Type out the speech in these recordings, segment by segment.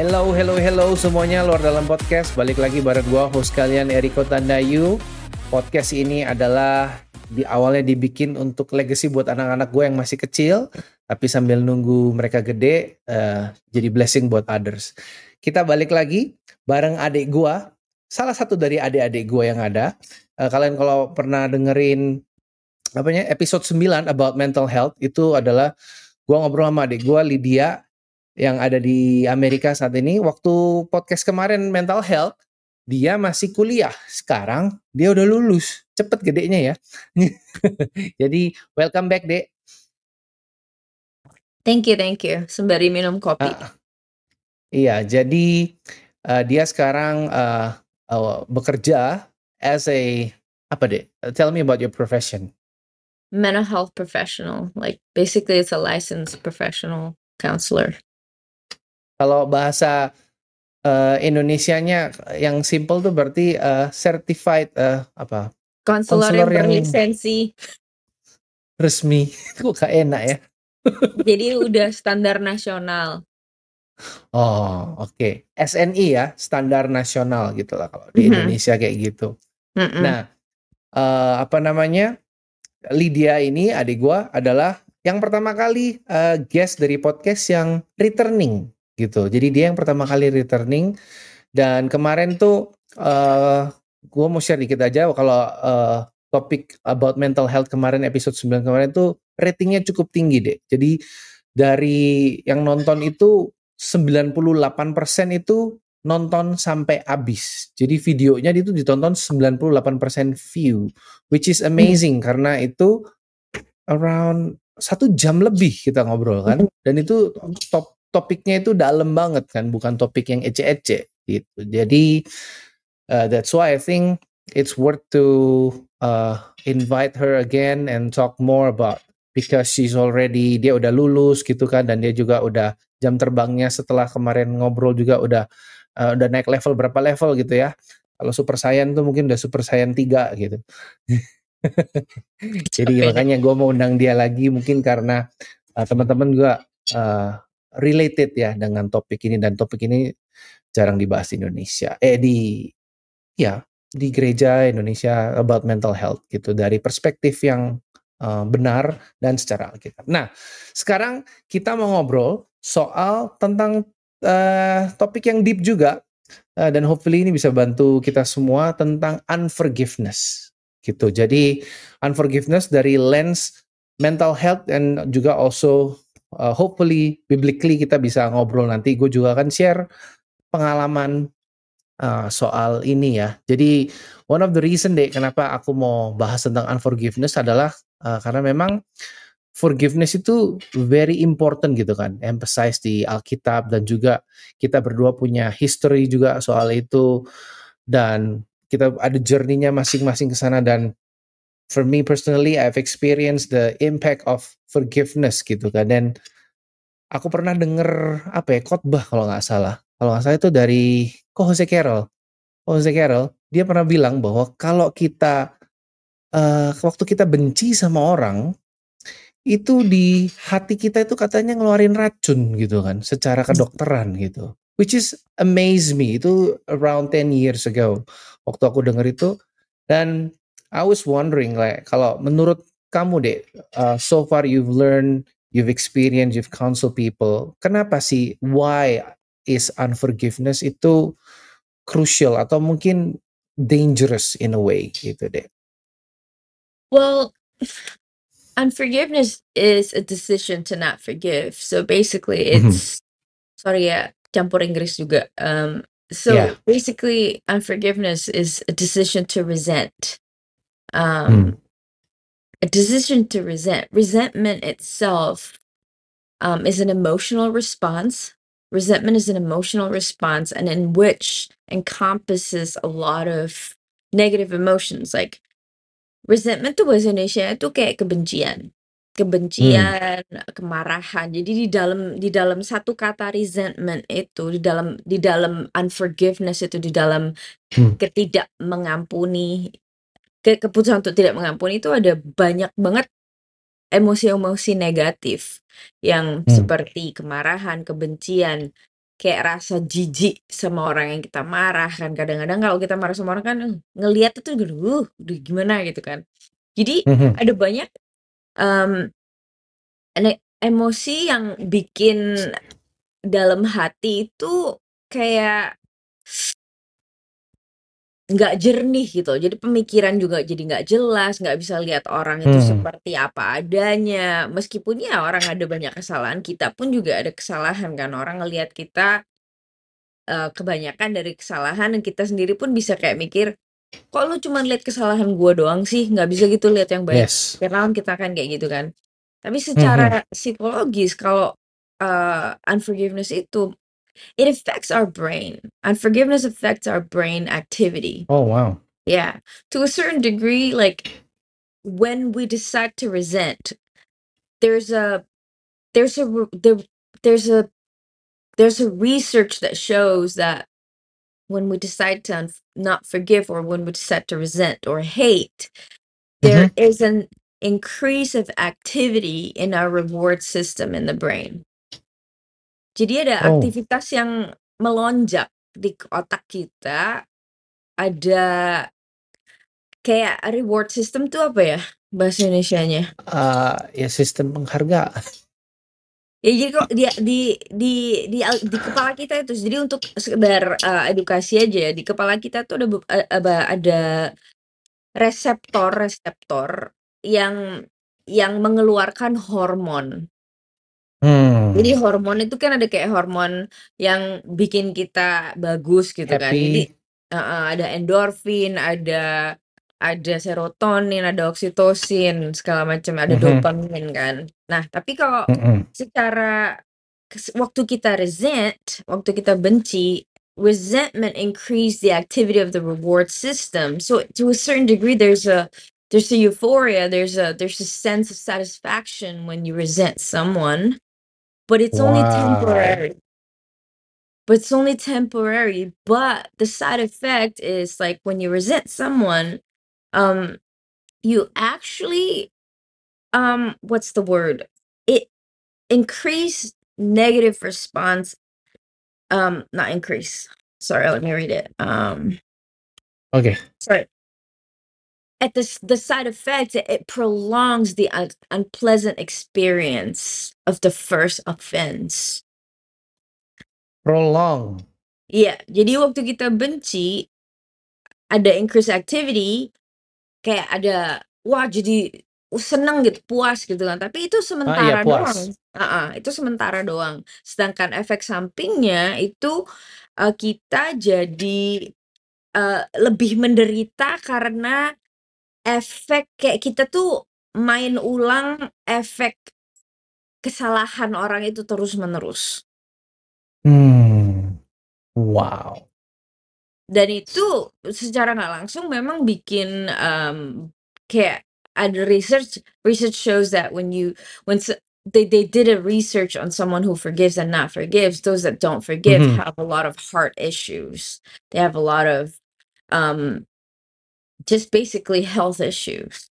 Hello, hello, hello semuanya luar dalam podcast. Balik lagi bareng gua host kalian Eriko Tandayu. Podcast ini adalah di awalnya dibikin untuk legacy buat anak-anak gue yang masih kecil, tapi sambil nunggu mereka gede uh, jadi blessing buat others. Kita balik lagi bareng adik gua, salah satu dari adik-adik gue yang ada. Uh, kalian kalau pernah dengerin apanya episode 9 about mental health itu adalah gua ngobrol sama adik gua Lydia yang ada di Amerika saat ini. Waktu podcast kemarin mental health, dia masih kuliah. Sekarang dia udah lulus. Cepet gedenya ya. Jadi welcome back, Dek. Thank you, thank you. Sembari minum kopi. Uh, iya, jadi uh, dia sekarang uh, uh, bekerja as a apa deh? Tell me about your profession. Mental health professional. Like basically it's a licensed professional counselor. Kalau bahasa uh, Indonesianya yang simple tuh berarti uh, certified uh, apa? Konselor yang berlisensi. Resmi. Kok gak enak ya? Jadi udah standar nasional. Oh, oke. Okay. SNI ya, standar nasional gitu lah kalau di mm -hmm. Indonesia kayak gitu. Mm -hmm. Nah, uh, apa namanya? Lydia ini adik gua adalah yang pertama kali uh, guest dari podcast yang returning gitu. Jadi dia yang pertama kali returning dan kemarin tuh uh, gue mau share dikit aja kalau uh, topik about mental health kemarin episode 9 kemarin tuh ratingnya cukup tinggi deh. Jadi dari yang nonton itu 98% itu nonton sampai habis. Jadi videonya itu ditonton 98% view, which is amazing hmm. karena itu around satu jam lebih kita ngobrol kan, dan itu top topiknya itu dalam banget kan, bukan topik yang ece-ece gitu. Jadi uh, that's why I think it's worth to uh, invite her again and talk more about because she's already dia udah lulus gitu kan dan dia juga udah jam terbangnya setelah kemarin ngobrol juga udah uh, udah naik level berapa level gitu ya. Kalau super saiyan tuh mungkin udah super saiyan 3 gitu. Jadi makanya gue mau undang dia lagi mungkin karena uh, teman-teman juga uh, related ya dengan topik ini dan topik ini jarang dibahas di Indonesia. Eh di ya di gereja Indonesia about mental health gitu dari perspektif yang uh, benar dan secara Alkitab. Nah, sekarang kita mau ngobrol soal tentang uh, topik yang deep juga uh, dan hopefully ini bisa bantu kita semua tentang unforgiveness gitu. Jadi unforgiveness dari lens mental health dan juga also uh, hopefully biblically kita bisa ngobrol nanti. Gue juga akan share pengalaman uh, soal ini ya. Jadi one of the reason deh kenapa aku mau bahas tentang unforgiveness adalah uh, karena memang forgiveness itu very important gitu kan. Emphasize di Alkitab dan juga kita berdua punya history juga soal itu dan kita ada journey-nya masing-masing ke sana dan for me personally I've experienced the impact of forgiveness gitu kan. Dan aku pernah denger apa ya khotbah kalau nggak salah. Kalau nggak salah itu dari kok Jose Carroll. Jose Carroll dia pernah bilang bahwa kalau kita uh, waktu kita benci sama orang itu di hati kita itu katanya ngeluarin racun gitu kan secara kedokteran gitu. Which is amaze me. Itu around 10 years ago. Waktu aku denger itu. Dan I was wondering like kalau menurut kamu deh uh, so far you've learned you've experienced you've counsel people kenapa sih why is unforgiveness itu crucial atau mungkin dangerous in a way gitu deh well unforgiveness is a decision to not forgive so basically mm-hmm. it's sorry ya campur Inggris juga um so yeah. basically unforgiveness is a decision to resent um, mm. a decision to resent. Resentment itself um, is an emotional response. Resentment is an emotional response, and in which encompasses a lot of negative emotions. Like resentment tuh bahasa Indonesia itu kayak kebencian, kebencian, hmm. kemarahan. Jadi di dalam di dalam satu kata resentment itu, di dalam di dalam unforgiveness itu, di dalam hmm. ketidak mengampuni ke keputusan untuk tidak mengampuni itu ada banyak banget emosi-emosi negatif yang hmm. seperti kemarahan, kebencian, kayak rasa jijik sama orang yang kita marah kan kadang-kadang kalau kita marah sama orang kan eh, ngelihat itu uh udah gimana gitu kan jadi Mhm. ada banyak um, emosi yang bikin dalam hati itu kayak nggak jernih gitu jadi pemikiran juga jadi nggak jelas nggak bisa lihat orang itu Hmm. seperti apa adanya meskipun ya orang ada banyak kesalahan kita pun juga ada kesalahan kan orang ngelihat kita eh, kebanyakan dari kesalahan dan kita sendiri pun bisa kayak mikir kok lu cuma lihat kesalahan gua doang sih nggak bisa gitu lihat yang baik Yes. karena kan kita kan kayak gitu kan tapi Mhm. secara psikologis kalau uh, unforgiveness itu it affects our brain unforgiveness affects our brain activity Oh wow. yeah to a certain degree like when we decide to resent there's a there's a re- there, there's a there's a research that shows that when we decide to not forgive or when we decide to resent or hate there Mhm. is an increase of activity in our reward system in the brain jadi ada Oh. aktivitas yang melonjak di otak kita ada kayak reward system tuh apa ya bahasa Indonesianya Uh, ya sistem penghargaan. Ya jadi kok dia di di di al- di kepala kita itu jadi untuk sekedar uh, edukasi aja ya di kepala kita tuh ada apa- ada reseptor reseptor yang yang mengeluarkan hormon. Hmm. Jadi hormon itu kan ada kayak hormon yang bikin kita bagus gitu kan. Jadi Happy. uh, ada endorfin, ada ada serotonin, ada oksitosin, segala macam, ada Mhm. dopamin kan. Nah, tapi kalau Mm-mm. secara kes- waktu kita resent, waktu kita benci, resentment increase the activity of the reward system. So to a certain degree, there's a there's a euphoria, there's a there's a sense of satisfaction when you resent someone, but it's only Wow. temporary. But it's only temporary. But the side effect is like when you resent someone, um, you actually um, what's the word? It increase negative response um not increase sorry let me read it um Oke. sorry at this the side effect it, it prolongs the un- unpleasant experience of the first offense Prolong. Iya, jadi waktu kita benci ada increase activity kayak ada wah jadi seneng gitu puas gitu kan tapi itu Ah iya sementara doang. Ah, ah, itu sementara doang sedangkan efek sampingnya itu uh, kita jadi uh, lebih menderita karena efek kayak kita tuh main ulang efek kesalahan orang itu terus menerus Hmm. Wow. dan itu secara nggak langsung memang bikin um, kayak ada research research shows that when you when they they did a research on someone who forgives and not forgives those that don't forgive Mhm. have a lot of heart issues they have a lot of um just basically health issues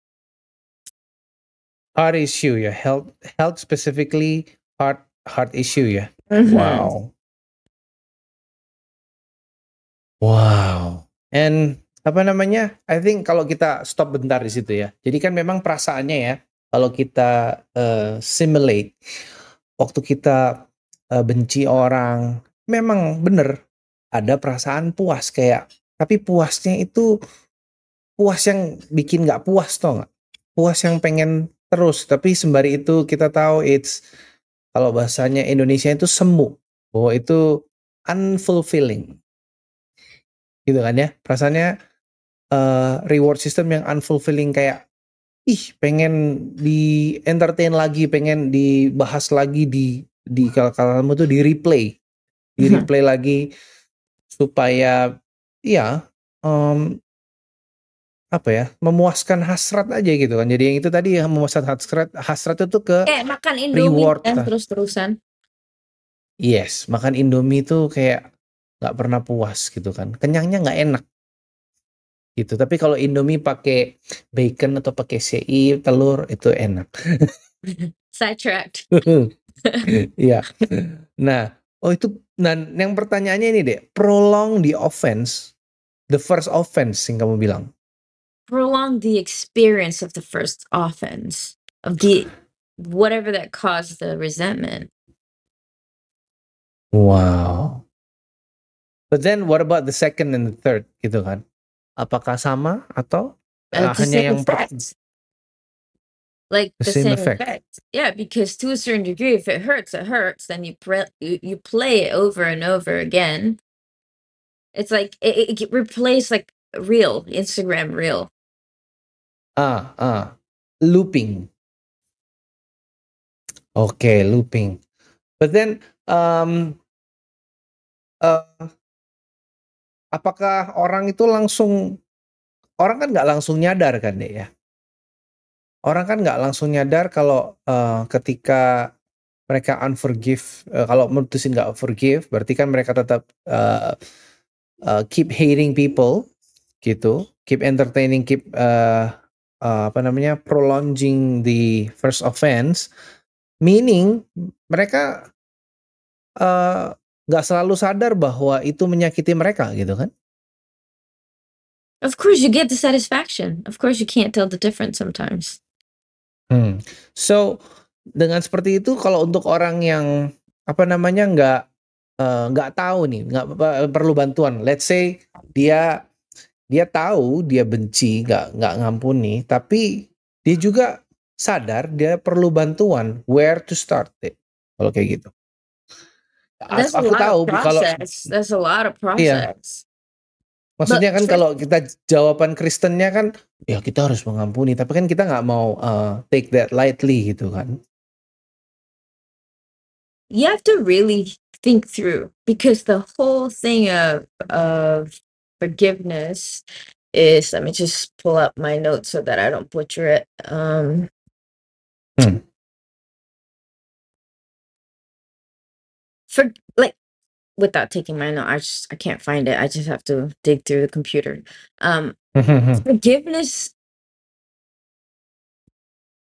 Heart issue ya. Health health specifically heart heart issue ya. Mhm. Wow. Wow. And apa namanya? I think kalau kita stop bentar di situ ya. Jadi kan memang perasaannya ya, kalau kita eh, simulate waktu kita eh, benci orang, memang bener ada perasaan puas kayak, tapi puasnya itu puas yang bikin nggak puas toh nggak? Puas yang pengen terus, tapi sembari itu kita tahu it's kalau bahasanya Indonesia itu semu, bahwa itu unfulfilling. Gitu kan ya? Perasaannya eh, reward system yang unfulfilling kayak ih pengen di entertain lagi pengen dibahas lagi di di kalau kamu tuh di replay. Di Mhm. replay lagi supaya ya em, apa ya memuaskan hasrat aja gitu kan jadi yang itu tadi yang memuaskan hasrat hasrat itu ke kayak makan indomie reward kan lah. terus-terusan yes makan indomie tuh kayak nggak pernah puas gitu kan kenyangnya nggak enak gitu tapi kalau indomie pakai bacon atau pakai CI telur itu enak sidetracked Iya. Nah, Oh itu dan yang pertanyaannya ini deh, prolong the offense, the first offense yang kamu bilang. Prolong the experience of the first offense of the whatever that caused the resentment. Wow. But then what about the second and the third gitu kan? Apakah sama atau uh, hanya yang effect. like the, the same, same effect. effect. Yeah, because to a certain degree, if it hurts, it hurts. Then you pre- you, you play it over and over again. It's like it, it replace like real Instagram real. Ah ah, looping. Okay, looping. But then, um, uh, apakah orang itu langsung orang kan nggak langsung nyadar kan deh ya? orang kan nggak langsung nyadar kalau uh, ketika mereka unforgive uh, kalau mutusin nggak forgive berarti kan mereka tetap uh, uh, keep hating people gitu keep entertaining keep uh, apa namanya prolonging the first offense meaning mereka nggak uh, selalu sadar bahwa itu menyakiti mereka gitu kan Of course you get the satisfaction. Of course you can't tell the difference sometimes. Hmm. So, dengan seperti itu kalau untuk orang yang, apa namanya, nggak, uh, nggak tahu nih, nggak perlu bantuan. Let's say dia dia tahu dia benci, nggak nggak ngampuni, tapi dia juga sadar dia perlu bantuan, where to start it, kalau kayak gitu. That's aku tahu kalau That's a lot of Iya. process. Maksudnya kan kalau kita jawaban Kristennya kan, ya kita harus mengampuni, tapi kan kita nggak mau uh, take that lightly gitu kan. You have to really think through because the whole thing of of forgiveness is let me just pull up my notes so that I don't butcher it. Um Hmm. for like without taking my note, I just I can't find it. I just have to dig through the computer. Um, forgiveness,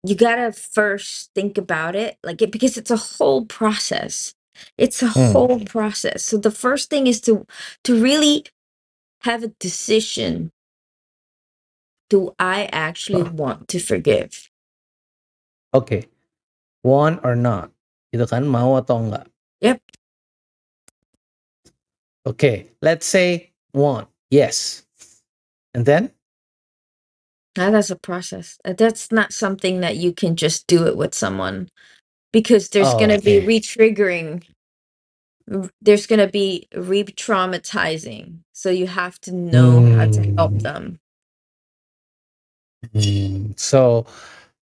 you gotta first think about it, like it because it's a whole process. It's a Mm. whole process. So the first thing is to to really have a decision. Do I actually Oh. want to forgive? Okay. Want or not, gitu kan, mau atau enggak. Yep. Okay, let's say one. Yes. And then? Ah, that's a process. Uh, that's not something that you can just do it with someone because there's Oh, going to be okay. There's going to be re-traumatizing. So you have to know how to help Hmm. them. Hmm. So,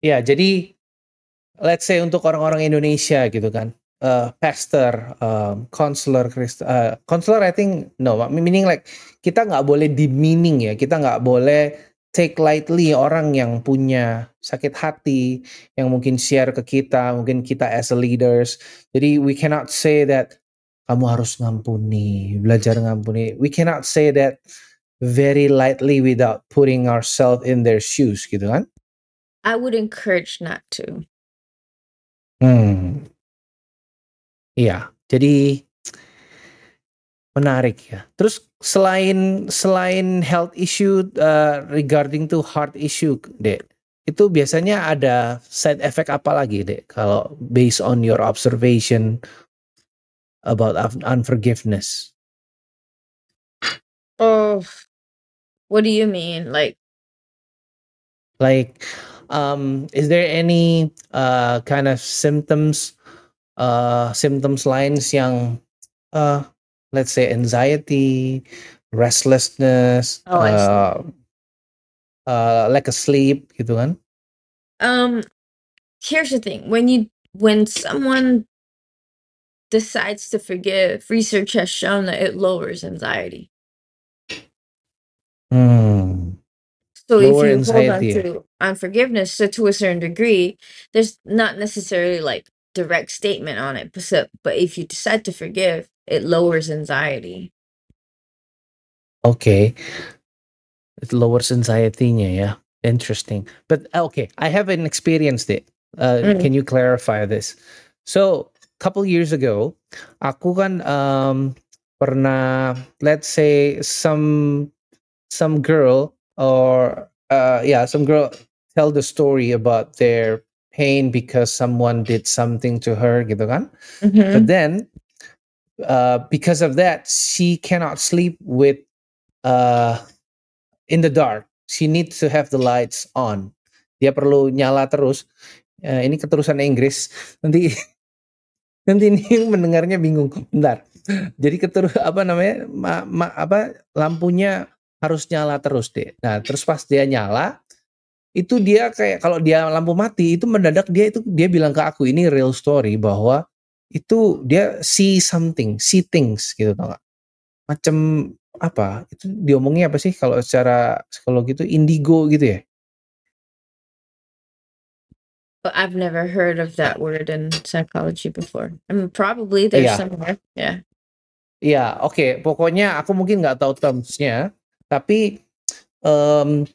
ya jadi let's say untuk orang-orang Indonesia gitu kan. uh, pastor, um, counselor, Christ, uh, counselor I think no, meaning like kita nggak boleh demeaning ya, kita nggak boleh take lightly orang yang punya sakit hati, yang mungkin share ke kita, mungkin kita as a leaders. Jadi we cannot say that kamu harus ngampuni, belajar ngampuni. We cannot say that very lightly without putting ourselves in their shoes gitu kan? I would encourage not to. Hmm. Iya, jadi menarik ya. Terus selain selain health issue uh, regarding to heart issue, Dek, itu biasanya ada side effect apa lagi, Dek? Kalau based on your observation about unforgiveness. Oh, what do you mean? Like, like, um, is there any uh, kind of symptoms uh, symptoms lines yang uh, let's say anxiety, restlessness, oh, uh, uh, lack of sleep gitu kan? Um, here's the thing: when you when someone decides to forgive, research has shown that it lowers anxiety. Hmm. So Lower if you hold on to unforgiveness, so to a certain degree, there's not necessarily like direct statement on it. But, so, but if you decide to forgive, it lowers anxiety. Okay. It lowers anxiety-nya ya. Interesting. But okay, I haven't experienced it. Uh, mm. Can you clarify this? So couple years ago, aku kan um, pernah let's say some some girl or uh, yeah some girl tell the story about their pain because someone did something to her gitu kan. Mm-hmm. But then uh, because of that she cannot sleep with uh, in the dark. She needs to have the lights on. Dia perlu nyala terus. Uh, ini keterusan Inggris. Nanti nanti ini mendengarnya bingung. Bentar. Jadi keterus apa namanya? Ma, ma, apa lampunya harus nyala terus deh. Nah, terus pas dia nyala, itu dia kayak kalau dia lampu mati itu mendadak dia itu dia bilang ke aku ini real story bahwa itu dia see something, see things gitu tau gak? Macam apa? Itu diomongnya apa sih kalau secara psikologi itu indigo gitu ya? But I've never heard of that word in psychology before. I mean, probably there's Iya. somewhere. Yeah. Iya, oke. Pokoknya aku mungkin nggak tahu termsnya, tapi em,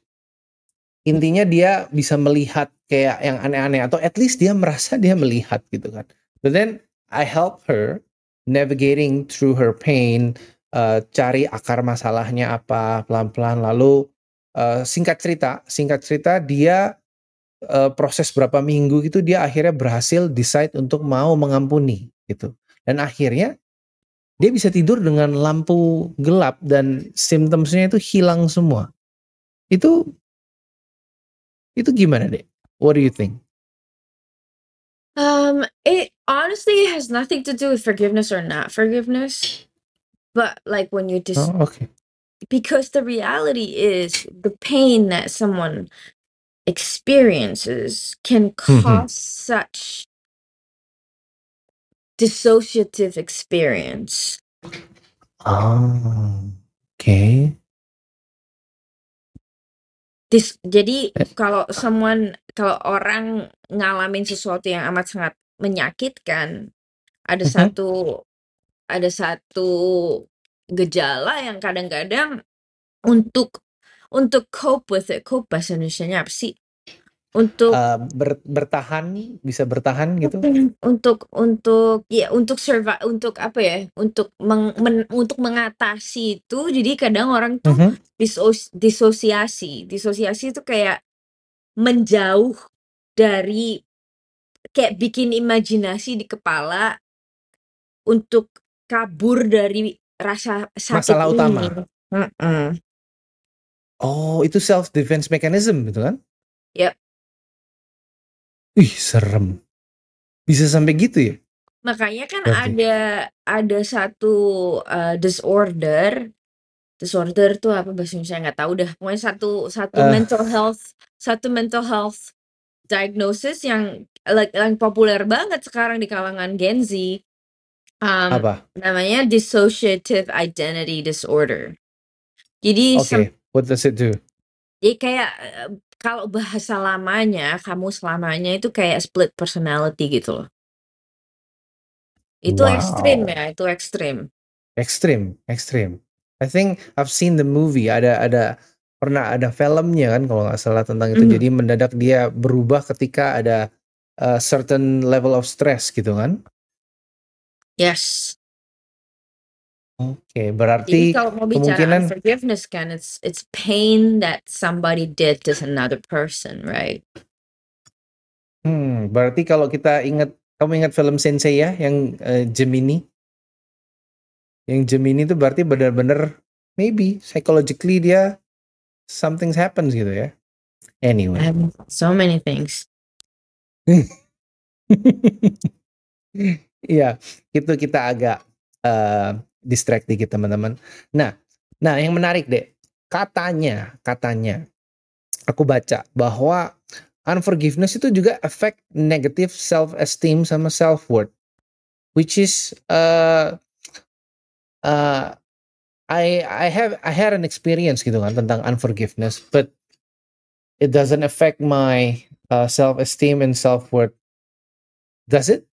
intinya dia bisa melihat kayak yang aneh-aneh atau at least dia merasa dia melihat gitu kan. But then I help her navigating through her pain, eh, cari akar masalahnya apa pelan-pelan. Lalu eh, singkat cerita, singkat cerita dia eh, proses berapa minggu gitu dia akhirnya berhasil decide untuk mau mengampuni gitu. Dan akhirnya dia bisa tidur dengan lampu gelap dan symptomsnya itu hilang semua. Itu itu gimana deh? What do you think? Um, it honestly has nothing to do with forgiveness or not forgiveness. But like when you just Oh, oke. because the reality is the pain that someone experiences can Mhm. cause such dissociative experience. Oh, oke. Dis jadi Eh. kalau someone kalau orang ngalamin sesuatu yang amat sangat menyakitkan, ada Mhm. satu ada satu gejala yang kadang-kadang untuk untuk cope with it, cope bahasa Indonesianya apa sih? Untuk Eh, ber- bertahan, bisa bertahan gitu? untuk untuk ya untuk survive untuk apa ya? Untuk meng men untuk mengatasi itu jadi kadang orang tuh Mhm. disos disosiasi. Disosiasi itu kayak menjauh dari kayak bikin imajinasi di kepala untuk kabur dari rasa sakit Masalah utama. ini. Mhm. Oh, itu self defense mechanism gitu kan? Yap. Ih, serem. Bisa sampai gitu ya? Makanya kan Berarti. ada ada satu uh, disorder. Disorder tuh apa bahasa Indonesia nggak tahu dah. Pokoknya satu satu Eh. mental health, satu mental health diagnosis yang like, yang populer banget sekarang di kalangan Gen Z. Um, Apa? namanya dissociative identity disorder. Jadi sem- what does it do? jadi kayak eh, kalau bahasa lamanya kamu selamanya itu kayak split personality gitu loh. Itu ekstrim Wow. ya, itu ekstrim. Ekstrim, ekstrim. I think I've seen the movie. Ada ada pernah ada filmnya kan kalau nggak salah tentang itu. Mhm. Jadi mendadak dia berubah ketika ada a certain level of stress gitu kan? Yes. Oke, Jadi berarti kalau mau bicara kemungkinan unforgiveness kan, it's it's pain that somebody did to another person, right? hmm, berarti kalau kita ingat kamu ingat film Sensei ya yang eh, Gemini? Yang Gemini itu berarti benar-benar maybe psychologically dia something happens gitu ya. Anyway. Um, so many things. Iya, itu kita agak eh, distract dikit teman-teman. Nah, nah yang menarik deh, katanya, katanya, aku baca bahwa unforgiveness itu juga affect negative self esteem sama self worth, which is uh, uh, I I have I had an experience gitu kan tentang unforgiveness, but it doesn't affect my uh, self esteem and self worth. Does it?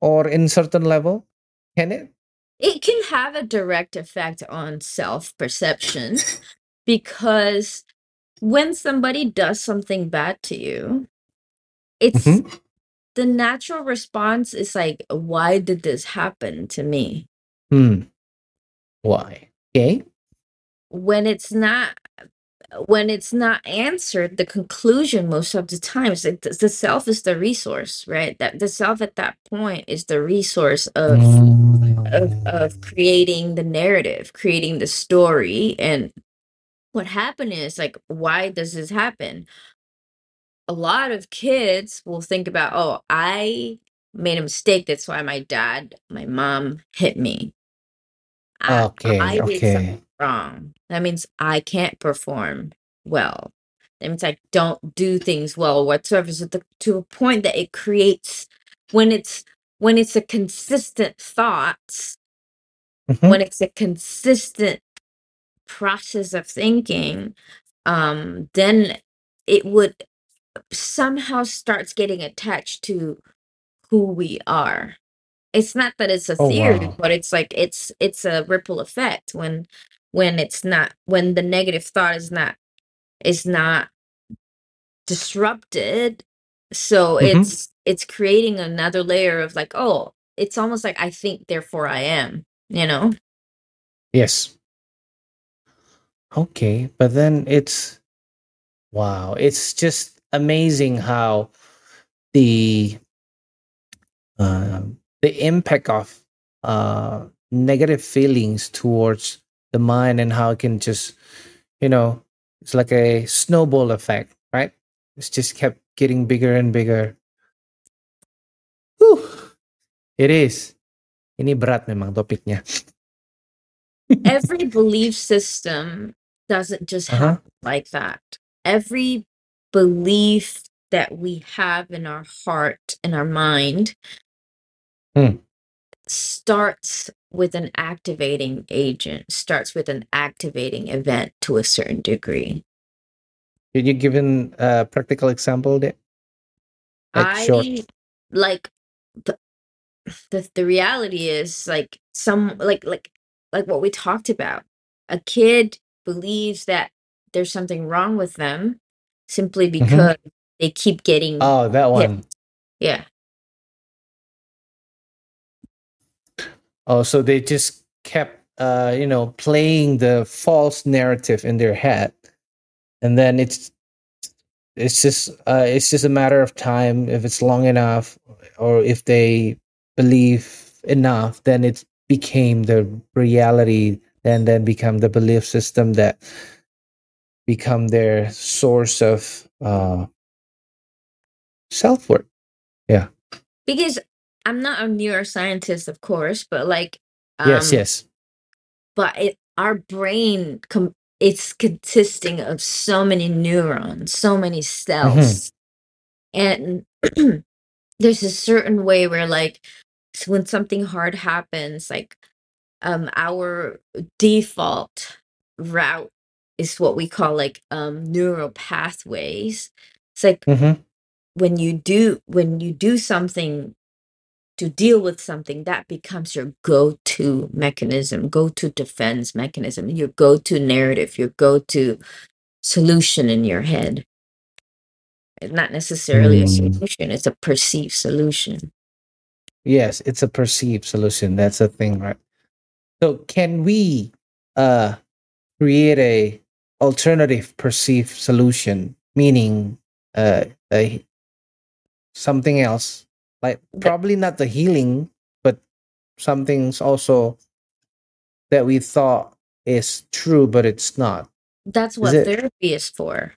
Or in certain level, can it? It can have a direct effect on self perception because when somebody does something bad to you, it's Mhm. the natural response is like, why did this happen to me? Hmm. Why? Okay. When it's not when it's not answered, the conclusion most of the time is like the, the self is the resource, right? That the self at that point is the resource of of of creating the narrative, creating the story. And what happened is like, why does this happen? A lot of kids will think about, oh, I made a mistake. That's why my dad, my mom hit me. I, Okay, I did something okay. wrong. That means I can't perform well. That means I don't do things well whatsoever. So the, to a point that it creates when it's when it's a consistent thoughts, Mhm. when it's a consistent process of thinking, um, then it would somehow starts getting attached to who we are. It's not that it's a Oh, theory, wow. but it's like it's it's a ripple effect when when it's not when the negative thought is not is not disrupted. So Mhm. it's it's creating another layer of like, oh, it's almost like I think, therefore I am, you know? Yes. Okay, but then it's wow, it's just amazing how the um, the impact of uh, negative feelings towards the mind and how it can just you know it's like a snowball effect right it's just kept getting bigger and bigger Whew, it is ini berat memang topiknya Every belief system doesn't just Uh-huh. happen like that. Every belief that we have in our heart and our mind Hmm. starts with an activating agent, starts with an activating event to a certain degree. Can you give an uh, practical example there? Like short. I like the, the the reality is like some like like like what we talked about. A kid believes that there's something wrong with them simply Mhm. because they keep getting Oh, that hit. one. Yeah. Oh, so they just kept, uh, you know, playing the false narrative in their head, and then it's it's just uh, it's just a matter of time if it's long enough, or if they believe enough, then it became the reality, and then become the belief system that become their source of uh, self worth. Yeah. Because I'm not a neuroscientist, of course, but like yes. um Yes. but it our brain com- it's consisting of so many neurons, so many Mm-hmm. cells. And there's a certain way where like s- when something hard happens, like um our default route is what we call like um neural pathways. It's like Mm-hmm. when you do when you do something to deal with something that becomes your go-to mechanism go-to defense mechanism your go-to narrative your go-to solution in your head it's not necessarily a Mm. solution it's a perceived solution Yes, it's a perceived solution. That's the thing, right? So can we uh create a alternative perceived solution, meaning uh a, something else, like probably not the healing, but something's also that we thought is true, but it's not. that's Is what it? therapy is for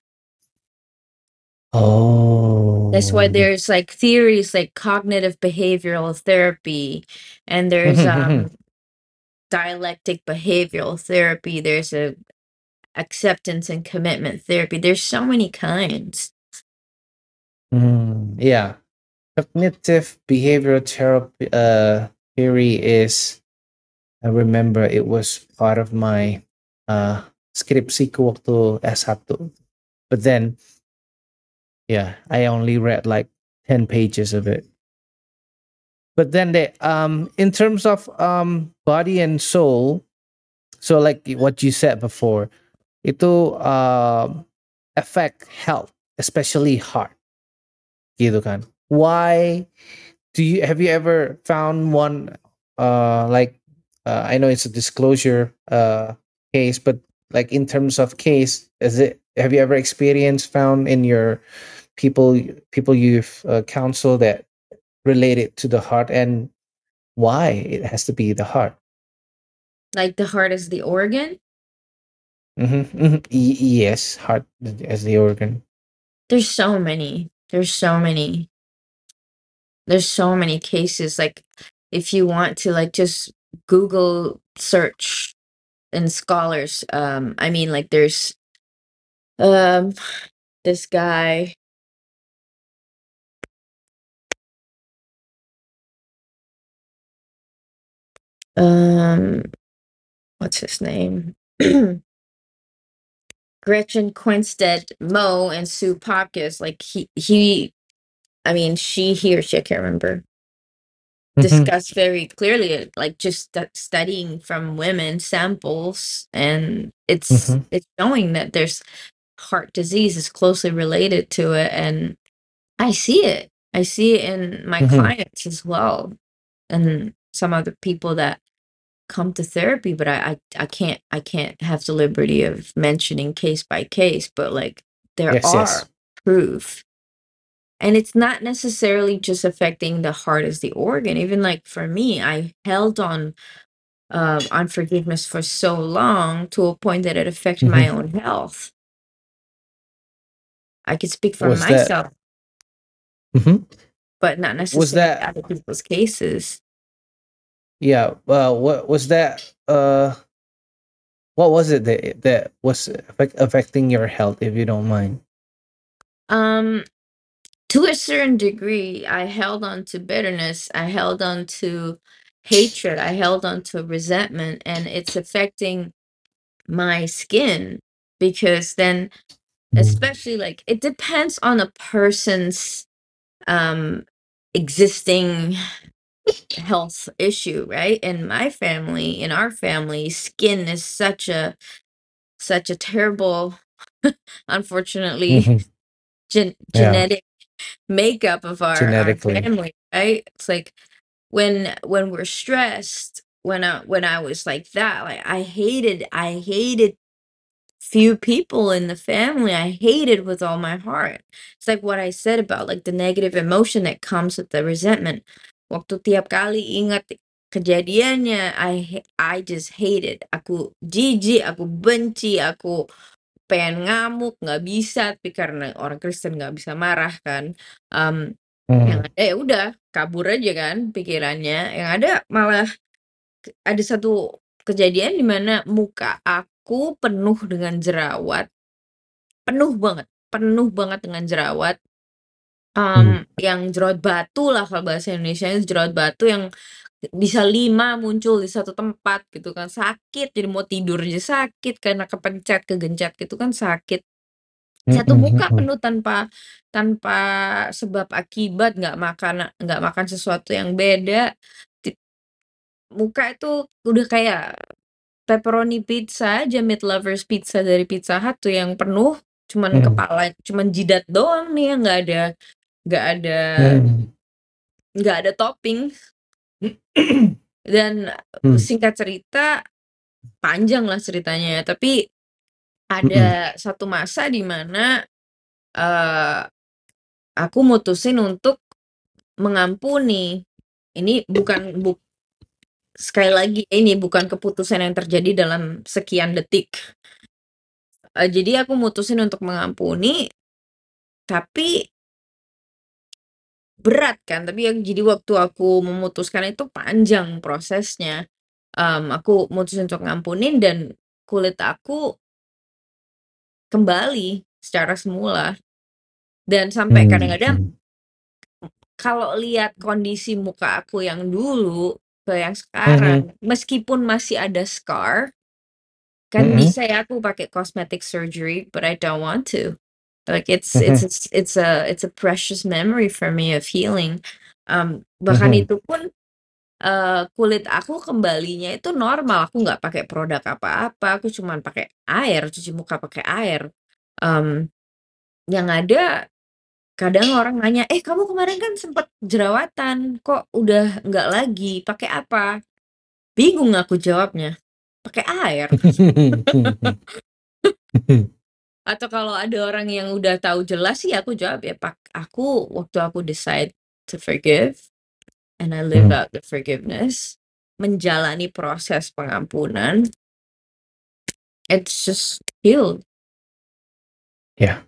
Oh. that's why there's like theories like cognitive behavioral therapy and there's um dialectic behavioral therapy there's a acceptance and commitment therapy there's so many kinds Mm, yeah. Cognitive behavioral therapy uh, theory is, I remember it was part of my uh, skripsiku waktu S1. But then, yeah, I only read like 10 pages of it. But then they, um, in terms of um, body and soul, so like what you said before, itu um affect health, especially heart. Gitu kan. Why do you have you ever found one uh like uh, I know it's a disclosure uh case, but like in terms of case, is it have you ever experienced found in your people people you've uh, counseled that related to the heart and why it has to be the heart? Like the heart is the organ? Mm-hmm, mm-hmm. Y- yes, heart as the organ. There's so many. There's so many. There's so many cases. Like if you want to like just Google search and scholars, um, I mean like there's um this guy um what's his name? Gretchen Quinstead Moe and Sue Popkins, like he he I mean she he or she, I can't remember, Mhm. discussed very clearly like just stu- studying from women samples and it's Mhm. it's showing that there's heart disease is closely related to it and I see it. I see it in my Mhm. clients as well and some other people that come to therapy but I, I I can't I can't have the liberty of mentioning case by case but like there Yes, are yes. proof and it's not necessarily just affecting the heart as the organ even like for me I held on um unforgiveness for so long to a point that it affected my Mhm. own health I could speak for Was that myself Mhm. but not was necessarily that other people's cases yeah, uh what was that uh what was it that that was affect, affecting your health if you don't mind? um to a certain degree i held on to bitterness i held on to hatred i held on to resentment and it's affecting my skin because then especially like it depends on a person's um existing health issue right? In my family in our family skin is such a such a terrible unfortunately Mhm. gen- Yeah, genetic makeup of our our genetically. family right? It's like when when we're stressed when i when i was like that like i hated i hated few people in the family i hated with all my heart. It's like what i said about like the negative emotion that comes with the resentment. Waktu tiap kali ingat kejadiannya i ha- i just hated. Aku jijik aku benci aku pengen ngamuk nggak bisa tapi karena orang Kristen nggak bisa marah kan um, yang Mm. ada ya udah kabur aja kan pikirannya yang ada malah ke- ada satu kejadian di mana muka aku penuh dengan jerawat penuh banget penuh banget dengan jerawat Mm. um, yang jerawat batu lah kalau bahasa Indonesia jerawat batu yang bisa lima muncul di satu tempat gitu kan. Sakit jadi mau tidur aja sakit karena kepencet kegencet gitu kan sakit. Satu muka penuh tanpa tanpa sebab akibat nggak makan nggak makan sesuatu yang beda. Muka itu udah kayak pepperoni pizza aja meat lovers pizza dari Pizza Hut tuh yang penuh cuman Mm. kepala cuman jidat doang nih yang nggak ada nggak ada Mm. nggak ada topping dan Mm. singkat cerita panjang lah ceritanya tapi Mm-mm. ada satu masa di mana eh aku mutusin untuk mengampuni ini bukan bu sekali lagi ini bukan keputusan yang terjadi dalam sekian detik Eh, jadi aku mutusin untuk mengampuni tapi berat kan tapi yang jadi waktu aku memutuskan itu panjang prosesnya Em, aku mutusin untuk ngampunin dan kulit aku kembali secara semula dan sampai kadang-kadang Mm. kalau lihat kondisi muka aku yang dulu ke yang Mhm. sekarang meskipun masih ada scar kan Mm-mm. bisa ya aku pakai cosmetic surgery but I don't want to like it's it's Mhm. it's it's a it's a precious memory for me of healing um, bahkan Mhm. itu pun eh, kulit aku kembalinya itu normal aku nggak pakai produk apa-apa aku cuman pakai air cuci muka pakai air Em, yang ada kadang orang nanya, "Eh, kamu kemarin kan sempet jerawatan, kok udah nggak lagi, pakai apa?" Bingung aku jawabnya, pakai air. Atau kalau ada orang yang udah tahu jelas sih aku jawab ya, pak aku waktu aku decide to forgive and I live Hmm. out the forgiveness, menjalani proses pengampunan it's just healed. Ya.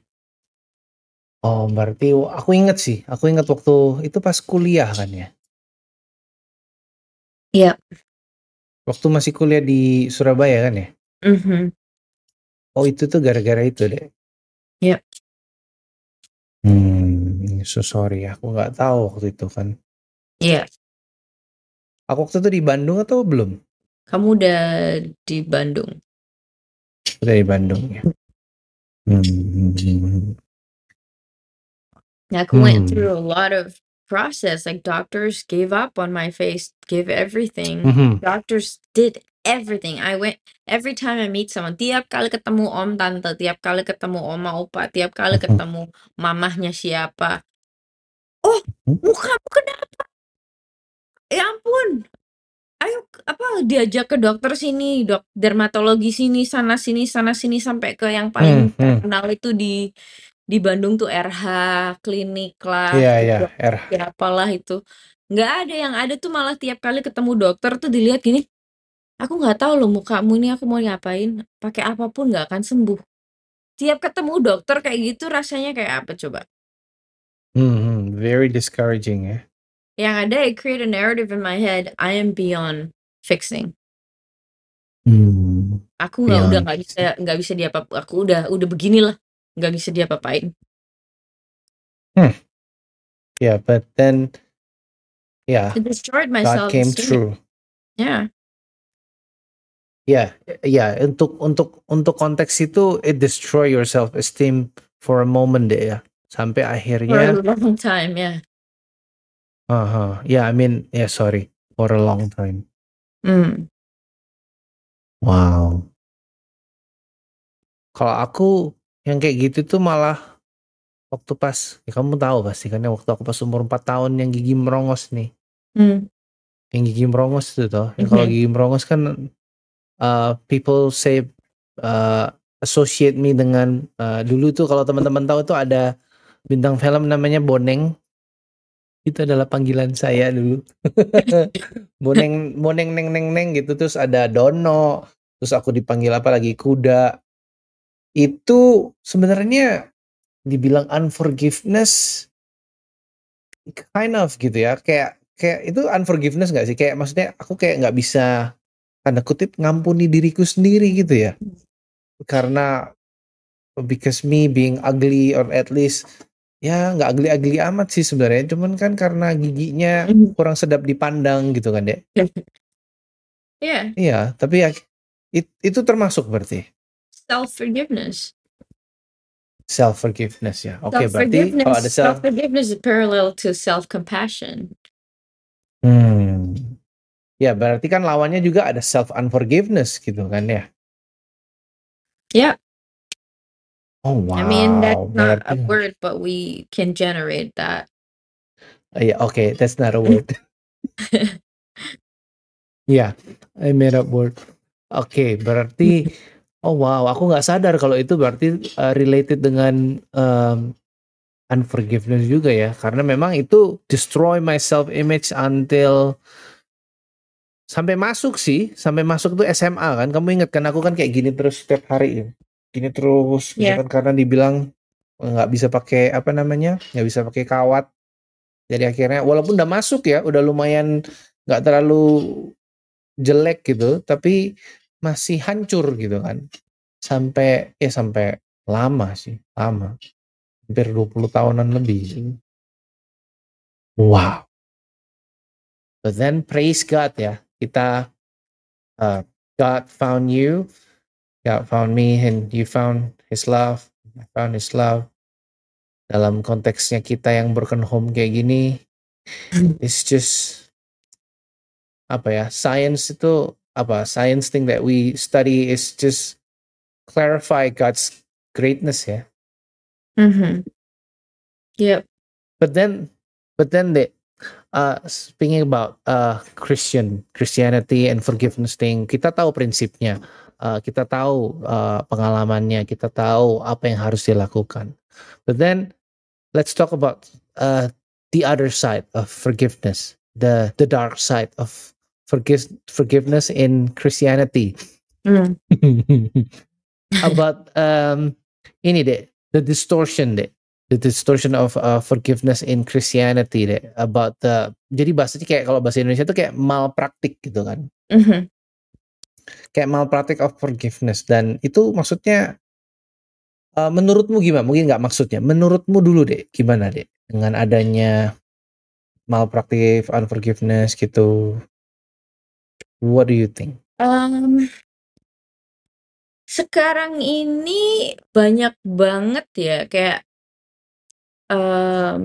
Oh, berarti aku inget sih, aku inget waktu itu pas kuliah kan ya? Iya. Waktu masih kuliah di Surabaya kan ya? Mhm. Oh, itu tuh gara-gara itu deh? Iya. Hmm, so sorry aku nggak tahu waktu itu kan. Iya. Aku waktu itu di Bandung atau belum? Kamu udah di Bandung. Udah di Bandung ya? Hmm. Aku went Hmm. through a lot of process, like doctors gave up on my face, gave everything. Mhm. Doctors did everything. I went every time I meet someone, tiap kali ketemu om, tante, tiap kali ketemu oma, opa, tiap kali Mhm. ketemu mamahnya siapa. "Oh, Mhm. mukamu kenapa? Ya ampun, ayo apa, diajak ke dokter sini, dok dermatologi sini, sana sini sana sini," sampai ke yang paling Hmm, hmm. terkenal itu di di Bandung tuh RH, klinik lah, Iya iya, dok R. siapalah itu. Nggak ada, yang ada tuh malah tiap kali ketemu dokter tuh dilihat gini, "Aku nggak tahu loh mukamu ini aku mau ngapain, pakai apa pun nggak akan sembuh." Tiap ketemu dokter kayak gitu rasanya kayak apa coba? Mhm, very discouraging ya. Yang ada I create a narrative in my head, I am beyond fixing. Hmm, Aku nggak udah beyond nggak bisa fixing. nggak bisa diapa aku udah udah beginilah, nggak bisa diapa-apain. Hmm. Yeah, but then yeah, It destroyed my God came self-esteem. through. Yeah. Ya, ya, untuk untuk untuk konteks itu it destroy your self-esteem for a moment deh ya. Sampai For a akhirnya long time, yeah. uh yeah, I mean, yeah, sorry, for a long time. Hmm. Wow. Kalau aku yang kayak gitu tuh malah waktu pas ya kamu tahu pasti kan ya waktu aku pas umur 4 tahun yang gigi merongos nih. Hmm. Yang gigi merongos itu toh, yang kalau Mhm. gigi merongos kan uh, people say uh, associate me dengan uh, dulu tuh kalau teman-teman tahu tuh ada bintang film namanya Boneng. Itu adalah panggilan saya dulu. Boneng Boneng neng neng neng gitu terus ada Dono, terus aku dipanggil apa lagi Kuda. Itu sebenarnya dibilang unforgiveness kind of gitu ya. Kayak kayak itu unforgiveness nggak sih? Kayak maksudnya aku kayak nggak bisa tanda kutip ngampuni diriku sendiri gitu ya. Karena because me being ugly or at least ya nggak ugly-ugly amat sih sebenarnya. Cuman kan karena giginya Mhm. kurang sedap dipandang gitu kan, Dek. Yeah. Iya, tapi ya it, itu termasuk berarti Self-forgiveness. self forgiveness ya. Oke, berarti kalau ada Self-forgiveness self self-forgiveness is parallel to self-compassion. Hmm. Ya, berarti kan lawannya juga ada self unforgiveness gitu kan ya. Yeah. Oh, I mean, that's wow. not a Berarti word, but we can generate that. Iya, oke, that's not a word. Iya, I made up word. Oke, berarti oh wow, aku nggak sadar kalau itu berarti uh, related dengan um, unforgiveness juga ya, karena memang itu destroy my self image until sampai masuk sih, sampai masuk tuh SMA kan. Kamu ingat kan aku kan kayak gini terus setiap hari ya. Gini terus Yeah. kan karena dibilang eh, nggak bisa pakai apa namanya? nggak bisa pakai kawat. Jadi akhirnya walaupun udah masuk ya, udah lumayan nggak terlalu jelek gitu, tapi masih hancur gitu kan. Sampai ya sampai lama sih, lama. Hampir 20 tahunan lebih. Wow. But then praise God ya. Kita uh, God found you, God found me, and you found His love. I found His love. Dalam konteksnya kita yang broken home kayak gini, it's just apa ya? Science itu apa? Science thing that we study is just clarify God's greatness ya. Mhm. Yep. But then, but then the uh, speaking about uh, Christian Christianity and forgiveness thing, kita tahu prinsipnya, uh, kita tahu uh, pengalamannya, kita tahu apa yang harus dilakukan. But then, let's talk about uh, the other side of forgiveness, the the dark side of forgive, forgiveness in Christianity. Mm. about um, ini deh, the distortion deh the distortion of uh, forgiveness in Christianity deh about the jadi bahasanya kayak kalau bahasa Indonesia itu kayak malpraktik gitu kan. Mhm. kayak malpraktik of forgiveness. Dan itu maksudnya uh, menurutmu gimana? Mungkin nggak maksudnya menurutmu dulu deh gimana deh dengan adanya malpraktik unforgiveness gitu? What do you think? Um, sekarang ini banyak banget ya kayak um,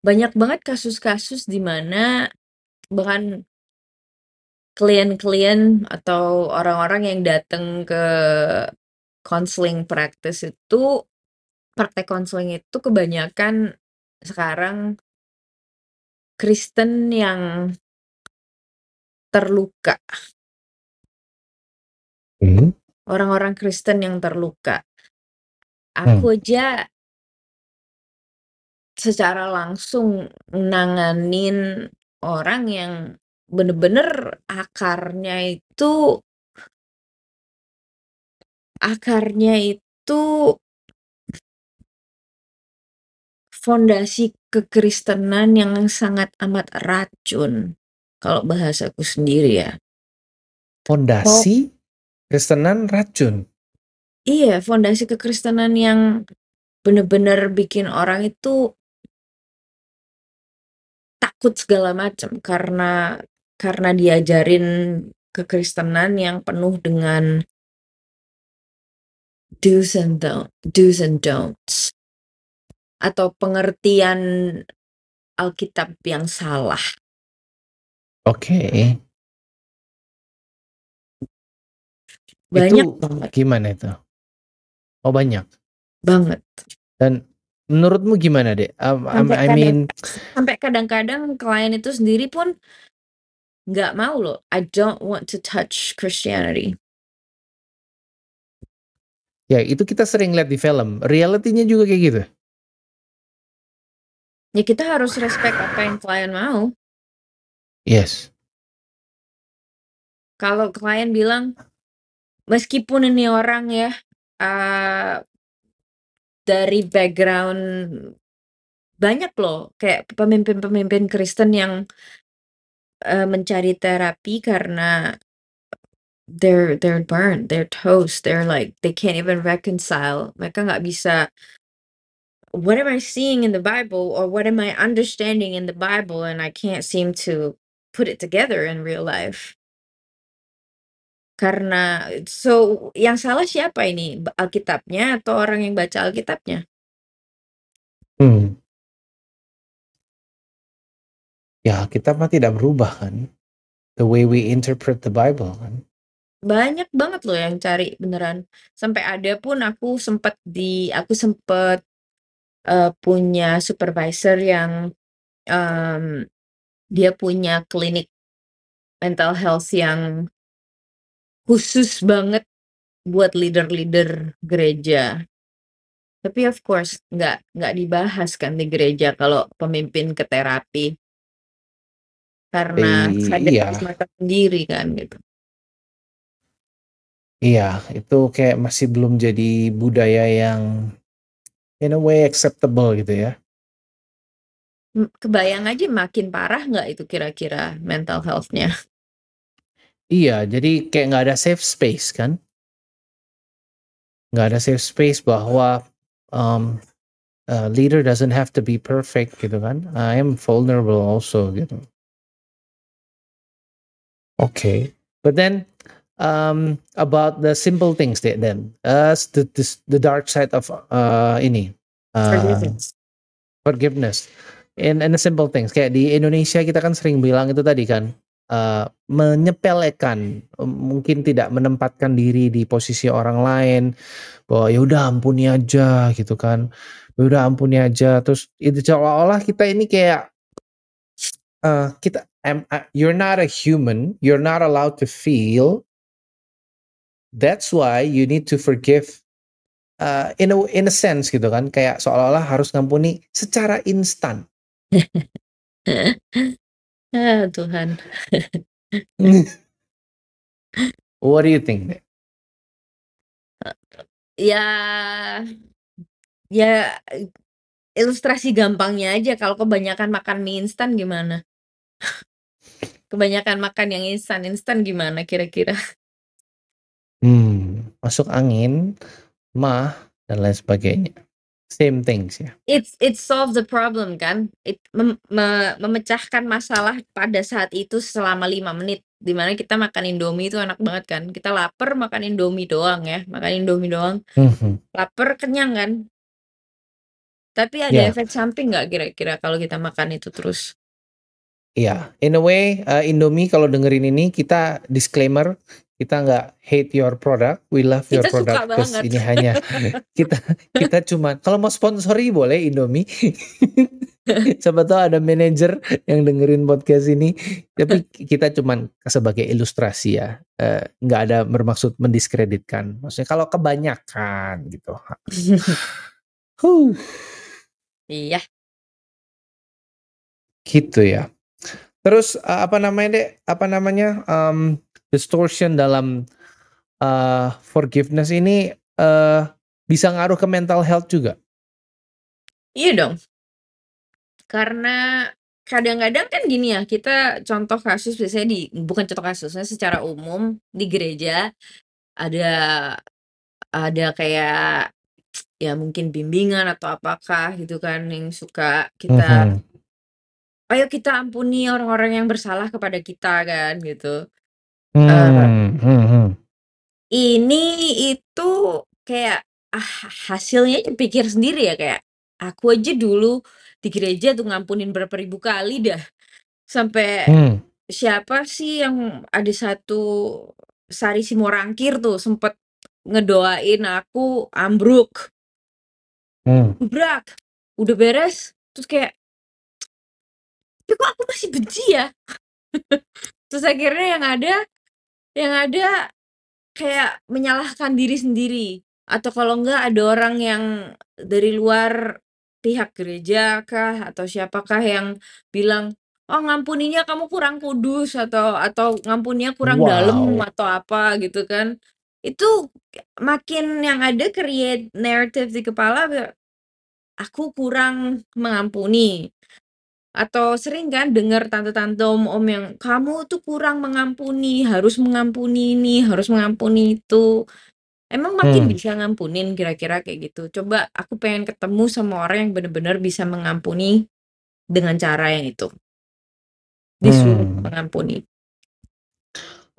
banyak banget kasus-kasus di mana bahkan klien-klien atau orang-orang yang datang ke counseling practice itu praktek konseling itu kebanyakan sekarang Kristen yang terluka. Hmm. Orang-orang Kristen yang terluka. Hmm. Aku aja secara langsung nanganin orang yang bener-bener akarnya itu akarnya itu fondasi kekristenan yang sangat amat racun, kalau bahasaku sendiri ya. Fondasi Kristenan racun Iya, fondasi kekristenan yang bener-bener bikin orang itu takut segala macam karena karena diajarin kekristenan yang penuh dengan do's and don't do's and don'ts. Atau pengertian Alkitab yang salah. oke Banyak itu banget gimana itu oh banyak banget. dan menurutmu gimana deh Um, I- Sampai I kadang mean sampai kadang-kadang klien itu sendiri pun nggak mau loh, "I don't want to touch Christianity." ya itu kita sering lihat di film realitinya juga kayak gitu Ya kita harus respect apa yang klien mau. yes Kalau klien bilang, meskipun ini orang ya, eee dari background banyak loh kayak pemimpin-pemimpin Kristen yang, eee, mencari terapi karena they're they're burned, they're toast, they're like they can't even reconcile. Mereka nggak bisa what am I seeing in the Bible or what am I understanding in the Bible and I can't seem to put it together in real life. Karena so yang salah siapa ini? Ba Alkitabnya atau orang yang baca Alkitabnya? Hmm. Ya, kita mah tidak berubah kan. The way we interpret the Bible kan. Banyak banget loh yang cari beneran. Sampai ada pun aku sempet di aku sempet, eee, punya supervisor yang, mmm, dia punya klinik mental health yang khusus banget buat leader-leader gereja. Tapi of course nggak nggak dibahas kan di gereja kalau pemimpin ke terapi. Karena I sadar iya. mereka sendiri kan gitu. Iya, itu kayak masih belum jadi budaya yang in a way acceptable gitu ya. Kebayang aja makin parah nggak itu kira-kira mental health-nya? Iya, jadi kayak nggak ada safe space kan. Nggak ada safe space bahwa, um, a leader doesn't have to be perfect gitu kan. I am vulnerable also gitu. Okay, but then, um, about the simple things deh then, uh, the this the dark side of, uh, ini, uh, Forgiveness. forgiveness in in the simple things kayak di Indonesia kita kan sering bilang itu tadi kan, uh, menyepelekan, mungkin tidak menempatkan diri di posisi orang lain, bahwa ya udah ampuni aja gitu kan, ya udah ampuni aja, terus itu seolah-olah kita ini kayak uh, kita am, you're not a human, you're not allowed to feel. That's why you need to forgive uh, in a in a sense gitu kan kayak seolah-olah harus ngampuni secara instan. ah, Tuhan. What do you think? Ya, ya ilustrasi gampangnya aja kalau kebanyakan makan mie instan gimana? Kebanyakan makan yang instan-instan gimana kira-kira? Hmm, masuk angin mah, dan lain sebagainya. Same things ya. It's it solve the problem kan? It mem me memecahkan masalah pada saat itu selama 5 menit, di mana kita makan Indomie itu enak banget kan, kita lapar makan Indomie doang ya, makan Indomie doang, Mhm. lapar kenyang kan? Tapi ada Ya. efek samping nggak kira-kira kalau kita makan itu terus? Iya, in a way, eee, Indomie kalau dengerin ini kita disclaimer, kita nggak hate your product, we love your Kita product banget. ini hanya kita kita cuma kalau mau sponsori boleh Indomie. Siapa tahu ada manajer yang dengerin podcast ini, tapi kita cuman sebagai ilustrasi ya, eee, nggak ada bermaksud mendiskreditkan, maksudnya kalau kebanyakan gitu, Huh, Iya. gitu ya. Terus, eee, apa namanya Dek, apa namanya, mmm, distortion dalam, eee, forgiveness ini, eee, bisa ngaruh ke mental health juga? Iya dong. Karena kadang-kadang kan gini ya, kita contoh kasus biasanya di bukan contoh kasusnya secara umum di gereja ada ada kayak ya mungkin bimbingan atau apakah gitu kan yang suka kita Mhm. ayo kita ampuni orang-orang yang bersalah kepada kita kan gitu. Eee Mmm, mhm. Ini itu kayak, ah, hasilnya pikir sendiri ya kayak, aku aja dulu di gereja tuh ngampunin berapa ribu kali dah. Sampai Hmm. siapa sih yang ada satu Sari Simorangkir tuh sempet ngedoain aku ambruk. Hmm. Gebrak, udah beres, terus kayak tapi kok aku masih benci ya? Terus akhirnya yang ada yang ada kayak menyalahkan diri sendiri, atau kalau enggak ada orang yang dari luar pihak gereja kah, atau siapakah yang bilang, "Oh ngampuninya kamu kurang kudus," atau atau ngampuninya kurang dalam, Wow. atau apa gitu kan. Itu makin yang ada create narrative di kepala aku kurang mengampuni. Atau sering kan denger tante-tante, om-om yang, "Kamu tuh kurang mengampuni, harus mengampuni ini, harus mengampuni itu." Emang makin Hmm. bisa ngampunin kira-kira kayak gitu? Coba aku pengen ketemu sama orang yang bener-bener bisa mengampuni dengan cara yang itu. Disuruh Hmm. mengampuni.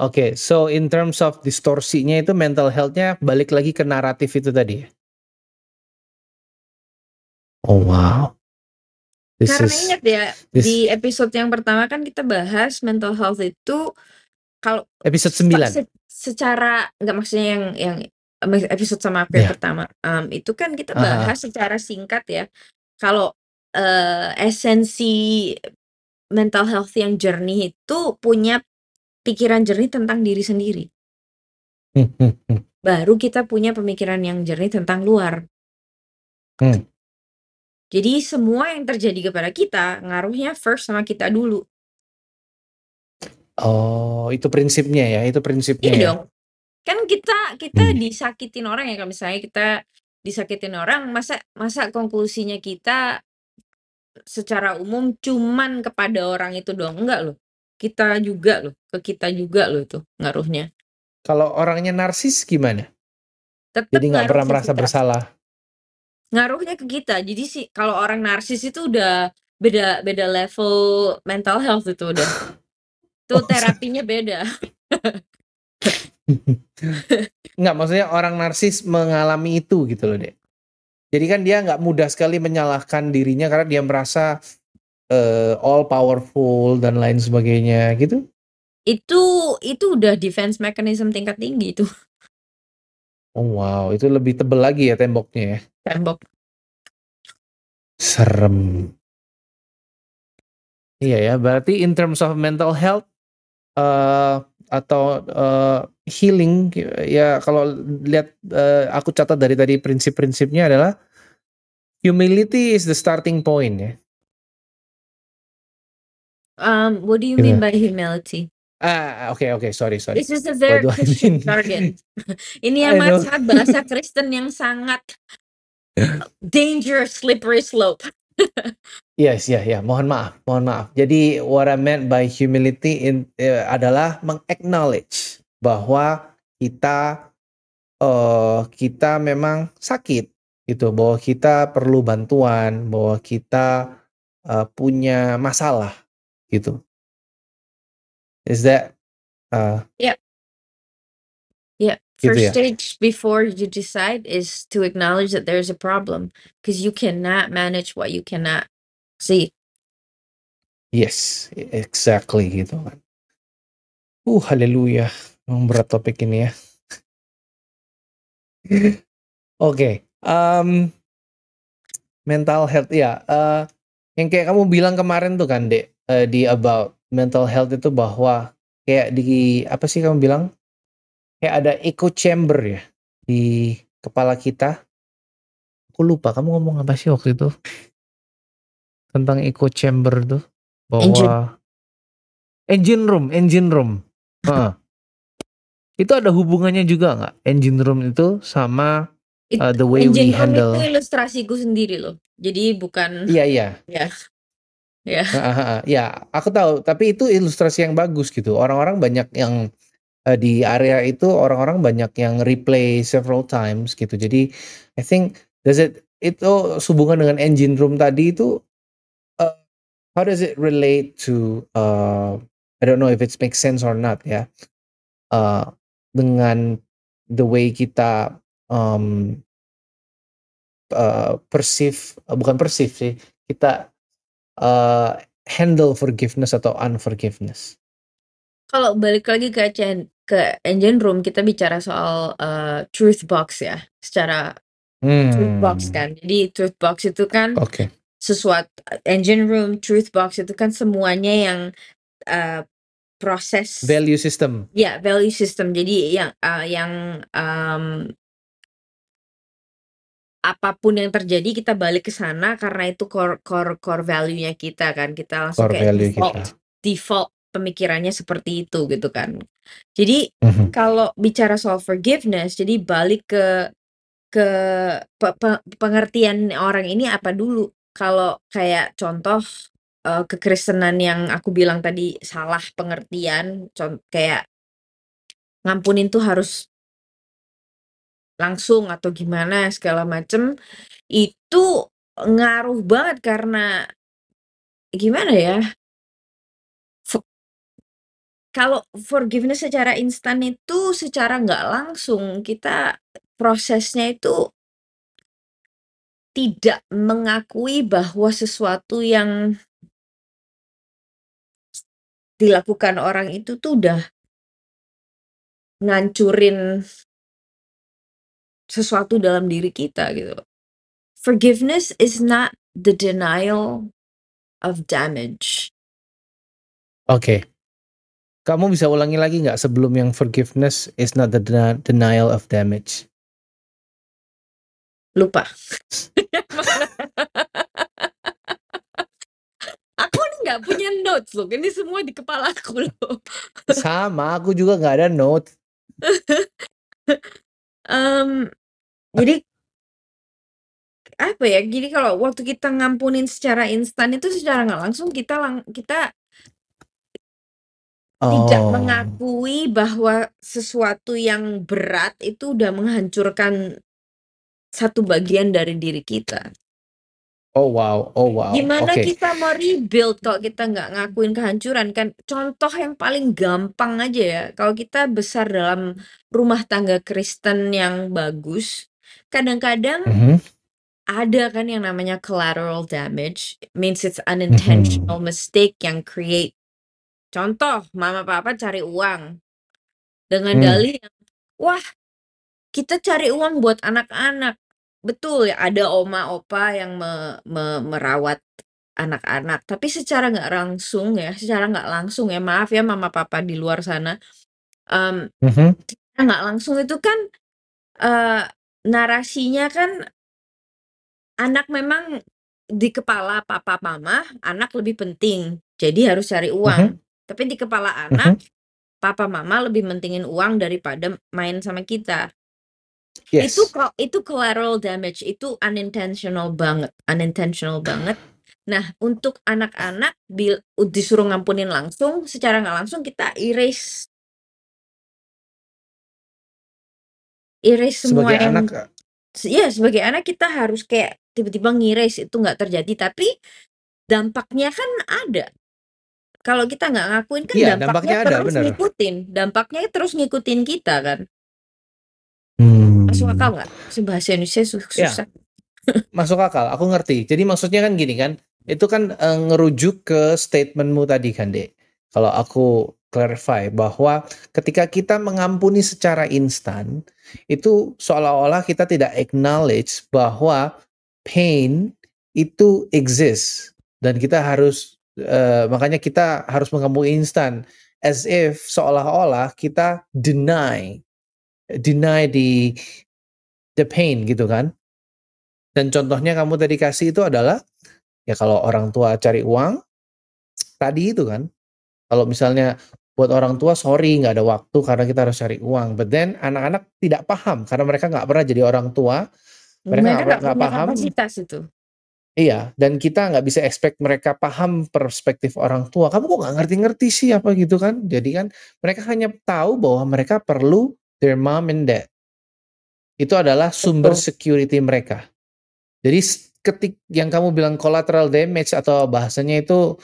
Oke, so in terms of distorsinya itu mental health-nya balik lagi ke naratif itu tadi ya? Oh wow. This Karena is ingat ya, this di episode yang pertama kan kita bahas mental health itu kalau episode se 9? se secara nggak maksudnya yang yang episode sama aku yang Iya. pertama, mmm, itu kan kita Ah bahas secara singkat ya, kalau, eee, esensi mental health yang jernih itu punya pikiran jernih tentang diri sendiri. Hmm hmm hmm. Baru kita punya pemikiran yang jernih tentang luar. Hmm. Jadi semua yang terjadi kepada kita, ngaruhnya first sama kita dulu. Oh, itu prinsipnya ya, itu prinsipnya Iya ya? dong. Kan kita kita Hmm. disakitin orang ya, kalau misalnya kita disakitin orang, masa masa konklusinya kita secara umum cuman kepada orang itu doang, enggak loh. Kita juga loh, ke kita juga loh itu ngaruhnya. Kalau orangnya narsis gimana? Tetep Jadi nggak ngaruh pernah ke merasa kita. bersalah? Ngaruhnya ke kita. Jadi sih kalau orang narsis itu udah beda beda level mental health itu udah. Itu Oh, terapinya beda. Enggak, maksudnya orang narsis mengalami itu gitu loh, Dek. Jadi kan dia nggak mudah sekali menyalahkan dirinya karena dia merasa, eee, all powerful dan lain sebagainya gitu? Itu itu udah defense mechanism tingkat tinggi itu. Oh wow, itu lebih tebel lagi ya temboknya ya? Tembok. Serem. Iya ya, berarti in terms of mental health, uh, atau, uh, healing ya kalau lihat, uh, aku catat dari tadi prinsip-prinsipnya adalah humility is the starting point ya. Um, what do you mean by humility? Ah, oke oke, sorry sorry. This is a very Christian mean? jargon. Ini know. amat bahasa Kristen yang sangat dangerous slippery slope. Yes, ya ya, mohon maaf mohon maaf. Jadi what I meant by humility in eee, adalah meng-acknowledge bahwa kita, eee, kita memang sakit gitu, bahwa kita perlu bantuan, bahwa kita, eee, punya masalah gitu. Is that, uh Yep. Yeah, Gitu first ya? stage before you decide is to acknowledge that there's a problem, 'cause you cannot manage what you cannot see. Yes, exactly gitu kan. Uh, haleluya, memang berat topik ini ya. Oke, mmm, mental health ya, eee, yang kayak kamu bilang kemarin tuh kan Dek, eee, di about mental health itu bahwa kayak di apa sih kamu bilang? Kayak ada echo chamber ya di kepala kita. Aku lupa kamu ngomong apa sih waktu itu? Tentang echo chamber tuh, Engine. bahwa engine room engine room, heeh. Itu ada hubungannya juga nggak engine room itu sama, It eee, the way we engine room handle itu ilustrasiku sendiri loh. Jadi bukan Iya iya. ya. Ya. Iya aku tahu, tapi itu ilustrasi yang bagus gitu. Orang-orang banyak yang, eee, di area itu orang-orang banyak yang replay several times gitu. Jadi I think does it itu sehubungan dengan engine room tadi itu, eee, how does it relate to, eee, I don't know if it makes sense or not ya, eee, dengan the way kita, mmm eee, perceive eee, bukan perceive sih, kita, eee, handle forgiveness atau unforgiveness. Kalau balik lagi ke ke engine room kita bicara soal, eee, truth box ya, secara truth box Mmm. kan. Jadi truth box itu kan Oke. sesuat engine room, truth box itu kan semuanya yang, eee, proses Value system. ya value system. Jadi yang, eee, yang, mmm apa pun yang terjadi kita balik ke sana karena itu core core core value-nya kita kan. Kita langsung Core kayak default kita. default pemikirannya seperti itu gitu kan. Jadi Mhm. kalau bicara soal forgiveness, jadi balik ke ke pe pe pengertian orang ini apa dulu. Kalau kayak contoh, eee, kekristenan yang aku bilang tadi salah pengertian, con kayak ngampunin tuh harus langsung atau gimana segala macem, itu ngaruh banget karena gimana ya kalau forgiveness secara instan itu secara nggak langsung kita prosesnya itu tidak mengakui bahwa sesuatu yang dilakukan orang itu tuh udah ngancurin sesuatu dalam diri kita gitu. Forgiveness is not the denial of damage. Oke. Kamu bisa ulangi lagi nggak sebelum yang forgiveness is not the denial of damage? Lupa. Aku nih nggak punya notes loh, ini semua di kepalaku loh. Sama, aku juga nggak ada notes. Mmm, jadi apa ya, jadi kalau waktu kita ngampunin secara instan itu secara nggak langsung kita lang kita tidak Oh. mengakui bahwa sesuatu yang berat itu udah menghancurkan satu bagian dari diri kita. Oh wow oh wow, Gimana oke. kita mau rebuild kalau kita nggak ngakuin kehancuran kan? Contoh yang paling gampang aja ya, kalau kita besar dalam rumah tangga Kristen yang bagus, kadang-kadang Mhm. ada kan yang namanya collateral damage, means it's Mhm. unintentional mistake yang create Contoh, mama papa cari uang dengan Hmm. dalih yang, "Wah, kita cari uang buat anak-anak." Betul ya, ada oma opa yang me me merawat anak-anak, tapi secara nggak langsung ya, secara nggak langsung ya, maaf ya mama papa di luar sana, mmm, Mhm. secara nggak langsung itu kan, eee, narasinya kan anak memang di kepala papa mama, anak lebih penting, jadi harus cari Mhm. uang. Tapi di kepala anak, Mhm. papa mama lebih mentingin uang daripada main sama kita. Itu Yes. ko itu collateral damage, itu unintentional banget unintentional banget. Nah, untuk anak-anak disuruh ngampunin langsung, secara nggak langsung kita erase erase semua Sebagai yang anak, iya, sebagai anak kita harus kayak tiba-tiba nge-erase itu nggak terjadi, tapi dampaknya kan ada. Kalau kita nggak ngakuin kan Iya, dampaknya dampaknya ada, terus bener. ngikutin dampaknya terus ngikutin kita kan. Masuk Hmm. akal nggak? Bahasa Indonesia su Ya. susah. Masuk akal, aku ngerti. Jadi maksudnya kan gini kan, itu kan, eee, ngerujuk ke statement-mu tadi kan, Dek. Kalau aku clarify bahwa ketika kita mengampuni secara instan, itu seolah-olah kita tidak acknowledge bahwa pain itu exist dan kita harus, eee, makanya kita harus mengampuni instan, as if seolah-olah kita deny deny the the pain gitu kan. Dan contohnya kamu tadi kasih itu adalah, ya kalau orang tua cari uang, tadi itu kan, kalau misalnya buat orang tua sorry nggak ada waktu karena kita harus cari uang, but then anak-anak tidak paham karena mereka nggak pernah jadi orang tua, mereka nggak paham. kapasitas itu. Iya, dan kita nggak bisa expect mereka paham perspektif orang tua, "Kamu kok nggak ngerti-ngerti sih?" Apa gitu kan. Jadi kan mereka hanya tahu bahwa mereka perlu their mom and dad. Itu adalah sumber Betul. security mereka. Jadi ketik yang kamu bilang collateral damage atau bahasanya itu,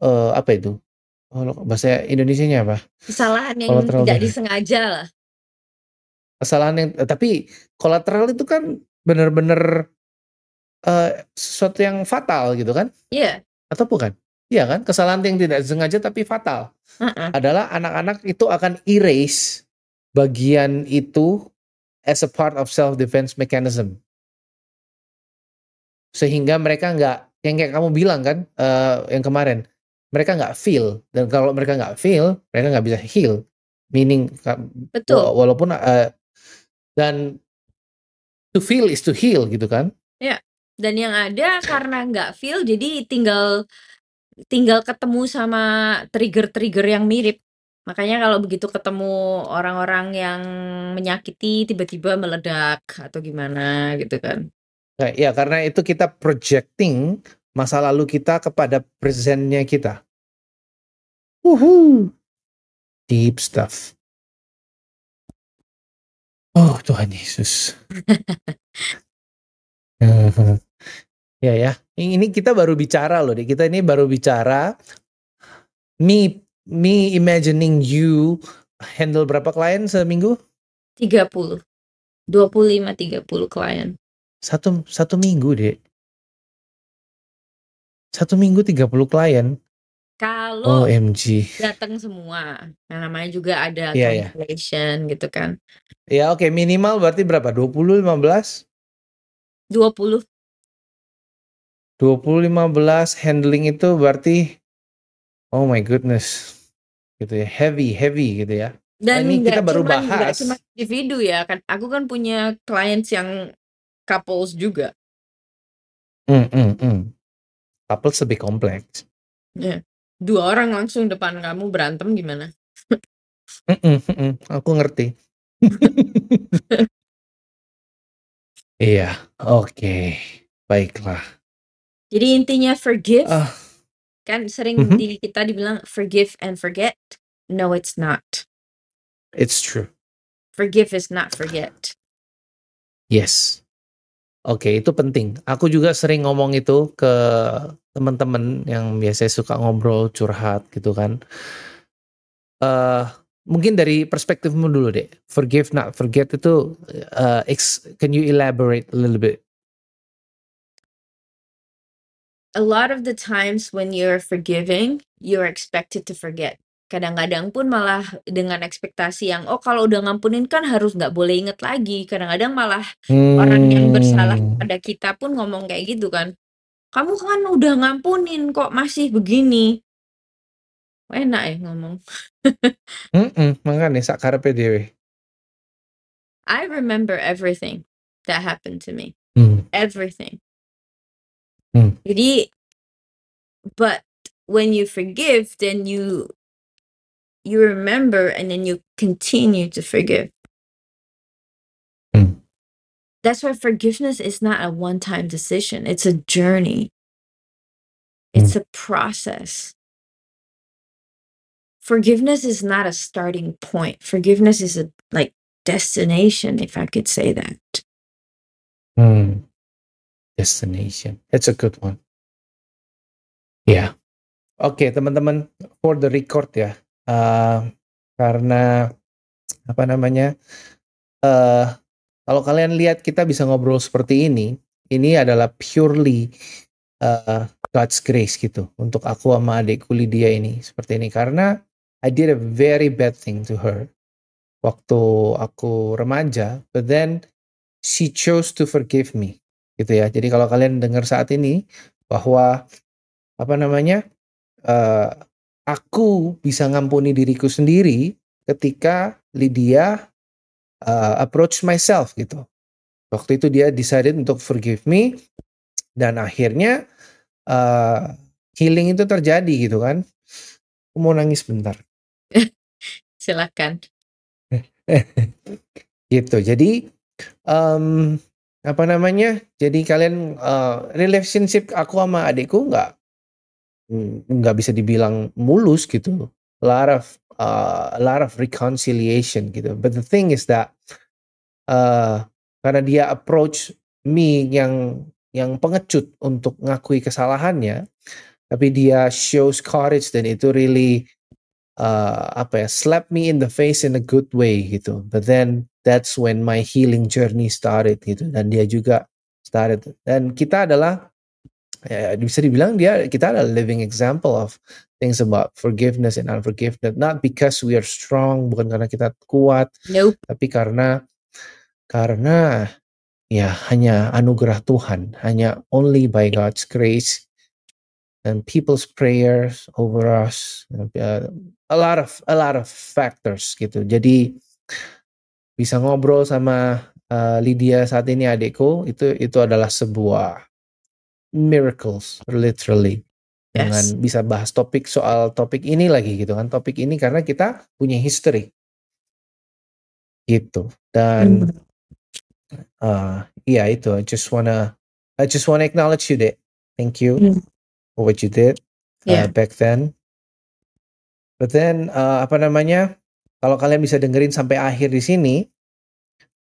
eee, apa itu? Kalau bahasa Indonesianya apa? Kesalahan yang Collateral tidak damage. disengaja lah. Kesalahan yang tapi collateral itu kan bener-bener, eee, sesuatu yang fatal gitu kan? Iya. Atau bukan? Iya kan? Kesalahan yang tidak disengaja tapi fatal. Heeh. Adalah anak-anak itu akan erase bagian itu as a part of self defense mechanism. Sehingga mereka nggak yang kayak kamu bilang kan, eee, yang kemarin, mereka nggak feel dan kalau mereka nggak feel, mereka nggak bisa heal. Meaning Betul. wa walaupun, eee, dan to feel is to heal gitu kan? Iya, dan yang ada karena nggak feel jadi tinggal tinggal ketemu sama trigger-trigger yang mirip. Makanya kalau begitu ketemu orang-orang yang menyakiti tiba-tiba meledak atau gimana gitu kan. Nah, iya karena itu kita projecting masa lalu kita kepada present-nya kita. Wuhu. Deep stuff. Oh, Tuhan Yesus. Ya ya, ini kita baru bicara loh, Dek, kita ini baru bicara me me imagining you handle berapa klien seminggu? 30. 25, 30 klien. Satu satu minggu, Dek. Satu minggu 30 klien? Kalau OMG. datang semua, yang namanya juga ada Iya ya. cancellation gitu kan. Ya oke, minimal berarti berapa? 20, 15? 20. 20, 15 handling itu berarti oh my goodness, gitu ya, heavy heavy gitu ya. Nah, Dan ini kita baru cuman bahas cuman individu ya kan, aku kan punya clients yang couples juga. Mmm mmm mmm. Couples lebih kompleks. Iya, 2 orang langsung depan kamu berantem gimana? Mhm mhm, aku ngerti. Iya, oke, baiklah. Jadi intinya forgive Ah. kan sering Mhm. di kita dibilang forgive and forget, no it's not. It's true. Forgive is not forget. Yes. Oke, itu penting. Aku juga sering ngomong itu ke teman-teman yang biasanya suka ngobrol, curhat gitu kan. Eee, mungkin dari perspektifmu dulu deh, forgive not forget itu, ex can you elaborate a little bit? a lot of the times when you're forgiving, you're expected to forget. Kadang-kadang pun malah dengan ekspektasi yang, "Oh, kalau udah ngampunin kan harus nggak boleh inget lagi." Kadang-kadang malah orang yang bersalah Hmm. pada kita pun ngomong kayak gitu kan, "Kamu kan udah ngampunin kok masih begini?" Enak ya ngomong. Mhm, makanya sakarepe dhewe. I remember everything that happened to me. Hmm. Everything. Hmm. Jadi but when you forgive, then you you remember and then you continue to forgive. Hmm. That's why forgiveness is not a one-time decision, it's a journey. It's Hmm. a process. Forgiveness is not a starting point. Forgiveness is a like destination, if I could say that. Hmm. Destination. That's a good one. Ya. Oke, teman-teman, for the record ya, eee, karena apa namanya, eee, kalau kalian lihat kita bisa ngobrol seperti ini, ini adalah purely, eee, God's grace gitu untuk aku sama adikku Lydia ini seperti ini. Karena I did a very bad thing to her waktu aku remaja, but then she chose to forgive me gitu ya. Jadi kalau kalian dengar saat ini bahwa apa namanya, eee, aku bisa ngampuni diriku sendiri ketika Lydia, eee, approach myself gitu. Waktu itu dia decided untuk forgive me dan akhirnya, eee, healing itu terjadi gitu kan. Aku mau nangis bentar. Silakan. Gitu. Jadi, mmm, apa namanya, jadi kalian, eee, relationship aku sama adikku nggak mmm, nggak bisa dibilang mulus gitu. A lot of, eee, a lot of reconciliation gitu. But the thing is that, eee, karena dia approach me yang yang pengecut untuk ngakui kesalahannya, tapi dia shows courage dan itu really, eee, apa ya, slap me in the face in a good way gitu. But then that's when my healing journey started gitu dan dia juga started. Dan kita adalah ya bisa dibilang dia kita adalah living example of things about forgiveness and unforgiveness. Not because we are strong, bukan karena kita kuat, Nope. tapi karena karena ya hanya anugerah Tuhan, hanya only by God's grace and people's prayers over us, eee, a lot of a lot of factors gitu. Jadi bisa ngobrol sama, eee, Lydia saat ini adikku, itu itu adalah sebuah miracles literally. Dengan Yes. bisa bahas topik soal topik ini lagi gitu kan, topik ini karena kita punya history. Gitu. Dan, Mhm. eee, iya itu, I just wanna I just wanna acknowledge you Dek. Thank you Hmm. What you did, eee, Yeah. back then. But then, eee, apa namanya, kalau kalian bisa dengerin sampai akhir di sini,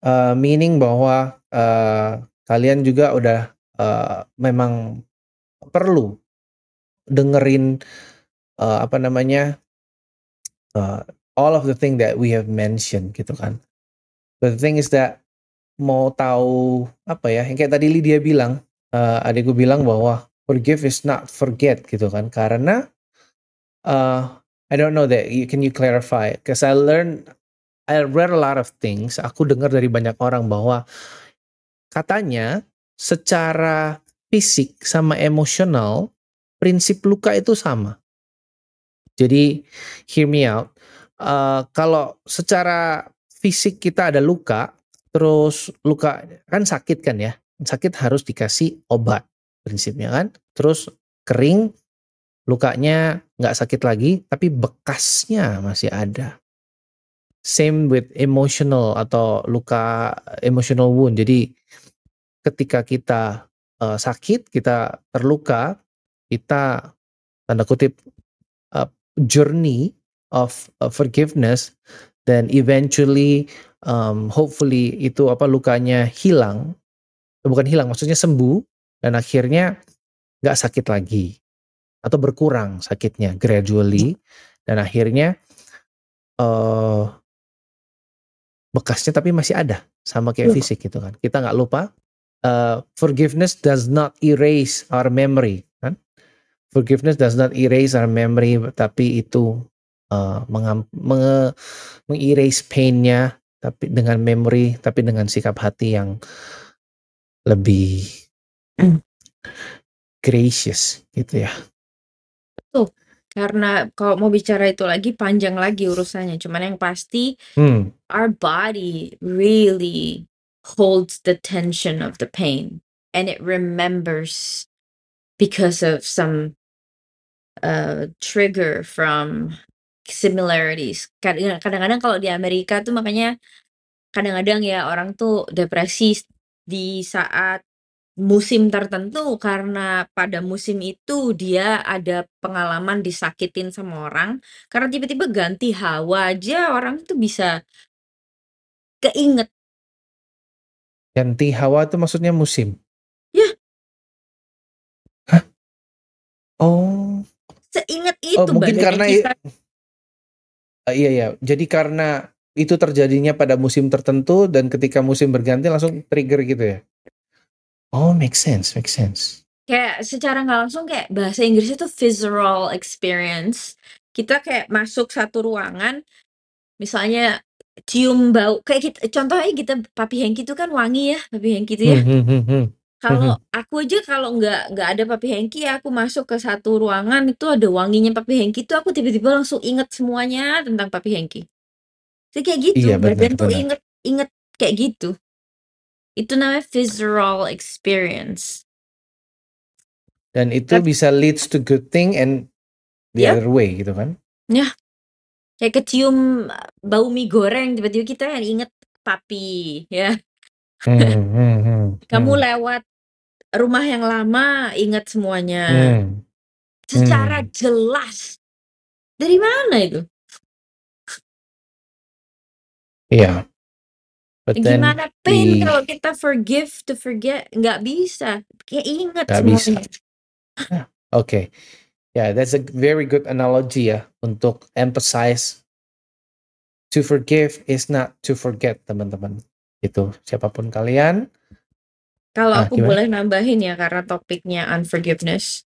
eee, meaning bahwa, eee, kalian juga udah, eee, memang perlu dengerin, eee, apa namanya, eee, all of the thing that we have mentioned gitu kan. But the thing is that mau tahu apa ya, yang kayak tadi Lydia bilang, eee, adikku bilang bahwa forgive is not forget gitu kan. Karena, eee, I don't know that you can you clarify? 'Cause I learn I read a lot of things, aku dengar dari banyak orang bahwa katanya secara fisik sama emosional, prinsip luka itu sama. Jadi hear me out, eee, kalau secara fisik kita ada luka, terus luka kan sakit kan ya, sakit harus dikasih obat prinsipnya kan, terus kering, lukanya nggak sakit lagi, tapi bekasnya masih ada. Same with emotional atau luka emotional wound. Jadi ketika kita, eee, sakit, kita terluka, kita tanda kutip, eee, journey of, eee, forgiveness dan eventually, mmm, hopefully itu apa, lukanya hilang, bukan hilang maksudnya sembuh dan akhirnya nggak sakit lagi atau berkurang sakitnya gradually dan akhirnya, eee bekasnya tapi masih ada, sama kayak fisik gitu kan. Kita nggak lupa, eee, forgiveness does not erase our memory kan. forgiveness does not erase our memory, tapi itu uh, mengam, menge, mengerase pain-nya, tapi dengan memory, tapi dengan sikap hati yang lebih. Gracious gitu ya. Tuh, karena kalau mau bicara itu lagi panjang lagi urusannya. Cuman yang pasti, hmm. our body really holds the tension of the pain and it remembers because of some uh, trigger from similarities. Kadang-kadang kalau di Amerika tuh makanya kadang-kadang ya orang tuh depresi di saat musim tertentu karena pada musim itu dia ada pengalaman disakitin sama orang karena tiba-tiba ganti hawa aja orang tuh bisa keinget. Ganti hawa itu maksudnya musim? Ya. Hah? Oh. Seingat oh, itu oh, mungkin karena kita... uh, iya ya. Jadi karena itu terjadinya pada musim tertentu dan ketika musim berganti langsung trigger gitu ya? Oh, make sense, make sense. Kayak secara nggak langsung kayak bahasa Inggris itu visceral experience. Kita kayak masuk satu ruangan, misalnya cium bau kayak kita contohnya kita Papi Hengki itu kan wangi ya, Papi Hengki itu ya. Hmm, hmm, hmm, kalau aku aja kalau nggak nggak ada Papi Hengki, aku masuk ke satu ruangan itu ada wanginya Papi Hengki itu aku tiba-tiba langsung inget semuanya tentang Papi Hengki. Jadi kayak gitu, Iya, badan tuh inget inget kayak gitu. Itu namanya visceral experience. Dan itu Kan bisa leads to good thing and the Ya. other way gitu kan? Ya. Kayak kecium bau mie goreng tiba-tiba kita kan inget papi ya. Hmm, hmm, hmm, Kamu hmm. lewat rumah yang lama, ingat semuanya. Hmm. Secara hmm. jelas. Dari mana itu? Iya. But Gimana pain the kalau kita forgive to forget? Nggak bisa. Kayak ingat Nggak bisa. semuanya. Oke. Yeah, that's a very good analogy ya untuk emphasize to forgive is not to forget, teman-teman. Itu siapa pun kalian, kalau ah, aku gimana? boleh nambahin ya karena topiknya unforgiveness.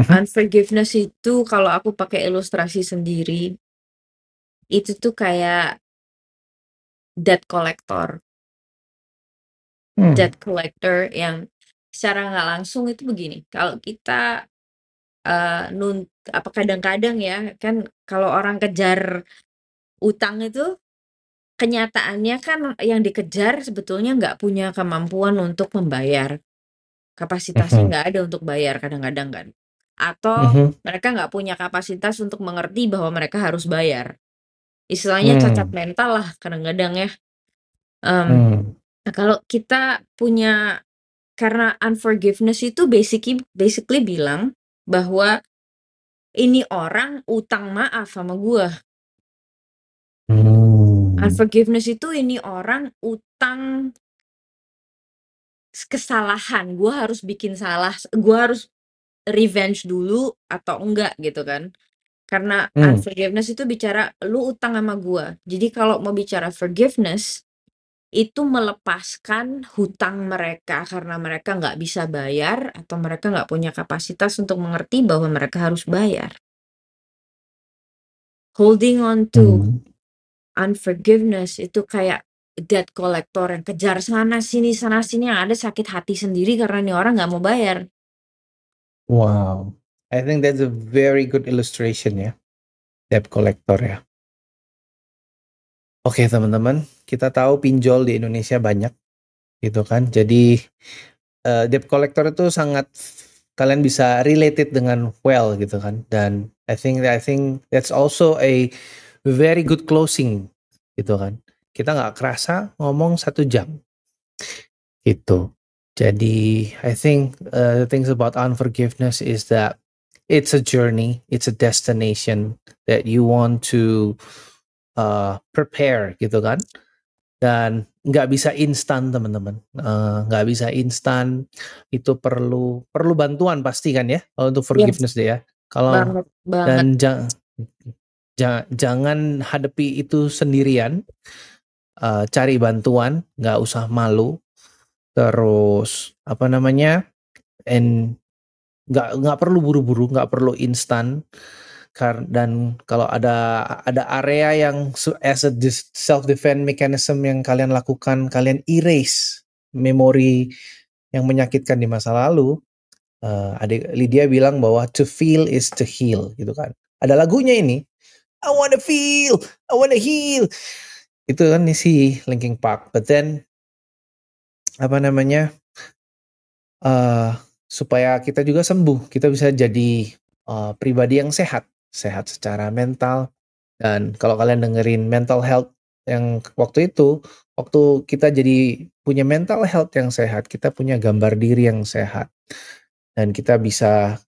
Mhm. Unforgiveness itu kalau aku pakai ilustrasi sendiri, itu tuh kayak debt collector. Hmm. Debt collector yang secara nggak langsung itu begini, kalau kita, uh, nun apa kadang-kadang ya, kan kalau orang kejar utang itu Kenyataannya kan yang dikejar sebetulnya nggak punya kemampuan untuk membayar. Kapasitasnya mhm. nggak ada untuk bayar kadang-kadang kan. Atau Mhm. mereka nggak punya kapasitas untuk mengerti bahwa mereka harus bayar. Istilahnya cacat hmm. mental lah kadang-kadang ya. Um, hmm. nah kalau kita punya karena unforgiveness itu basically basically bilang bahwa ini orang utang maaf sama gua. Hmm. Unforgiveness itu ini orang utang kesalahan, gue harus bikin salah, gue harus revenge dulu atau enggak gitu kan. Karena Hmm. unforgiveness itu bicara lu utang sama gue. Jadi kalau mau bicara forgiveness itu melepaskan hutang mereka karena mereka nggak bisa bayar atau mereka nggak punya kapasitas untuk mengerti bahwa mereka harus bayar. Holding on to Hmm unforgiveness itu kayak debt collector yang kejar sana sini sana sini yang ada sakit hati sendiri karena nih orang nggak mau bayar. Wow, I think that's a very good illustration ya, debt collector ya. Oke teman-teman, kita tahu pinjol di Indonesia banyak, gitu kan. Jadi uh, debt collector itu sangat kalian bisa related dengan well gitu kan. Dan I think I think that's also a very good closing gitu kan. Kita nggak kerasa ngomong satu jam gitu. Jadi I think uh, the things about unforgiveness is that it's a journey, it's a destination that you want to uh, prepare gitu kan. Dan nggak bisa instan teman-teman, uh, nggak bisa instan. Itu perlu perlu bantuan pasti kan ya kalau untuk forgiveness yes. deh ya. Kalau dan jangan ja jangan hadapi itu sendirian, uh, cari bantuan, nggak usah malu. Terus apa namanya, and nggak nggak perlu buru-buru, nggak perlu instan. Dan kalau ada ada area yang as a self defense mechanism yang kalian lakukan, kalian erase memori yang menyakitkan di masa lalu. Uh, adik Lydia bilang bahwa to feel is to heal gitu kan. Ada lagunya ini. I wanna feel, I wanna heal. Itu kan si Linkin Park. But then apa namanya? Uh, supaya kita juga sembuh, kita bisa jadi uh, pribadi yang sehat, sehat secara mental. Dan kalau kalian dengerin mental health yang waktu itu, waktu kita jadi punya mental health yang sehat, kita punya gambar diri yang sehat, dan kita bisa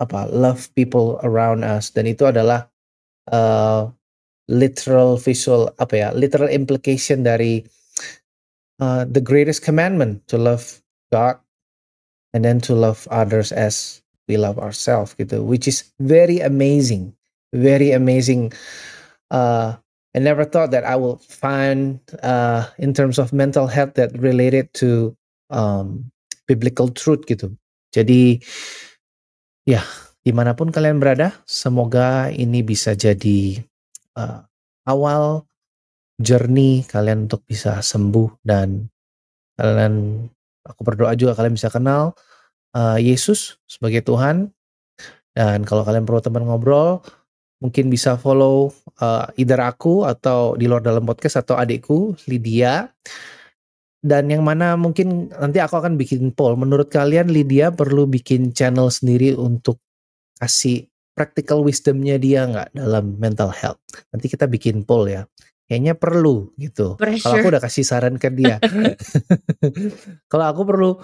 apa love people around us dan itu adalah uh, literal visual apa ya literal implication dari uh, the greatest commandment to love God and then to love others as we love ourselves gitu. Which is very amazing very amazing uh, I never thought that I will find uh, in terms of mental health that related to um, biblical truth gitu. Jadi ya di mana pun kalian berada, semoga ini bisa jadi uh, awal journey kalian untuk bisa sembuh dan kalian aku berdoa juga kalian bisa kenal uh, Yesus sebagai Tuhan dan kalau kalian perlu teman ngobrol mungkin bisa follow uh, either aku atau di luar dalam podcast atau adikku Lydia dan yang mana mungkin nanti aku akan bikin poll menurut kalian Lydia perlu bikin channel sendiri untuk kasih practical wisdomnya dia nggak dalam mental health. Nanti kita bikin poll ya. Kayaknya perlu gitu. Kalau aku udah kasih saran ke dia. kalau aku perlu,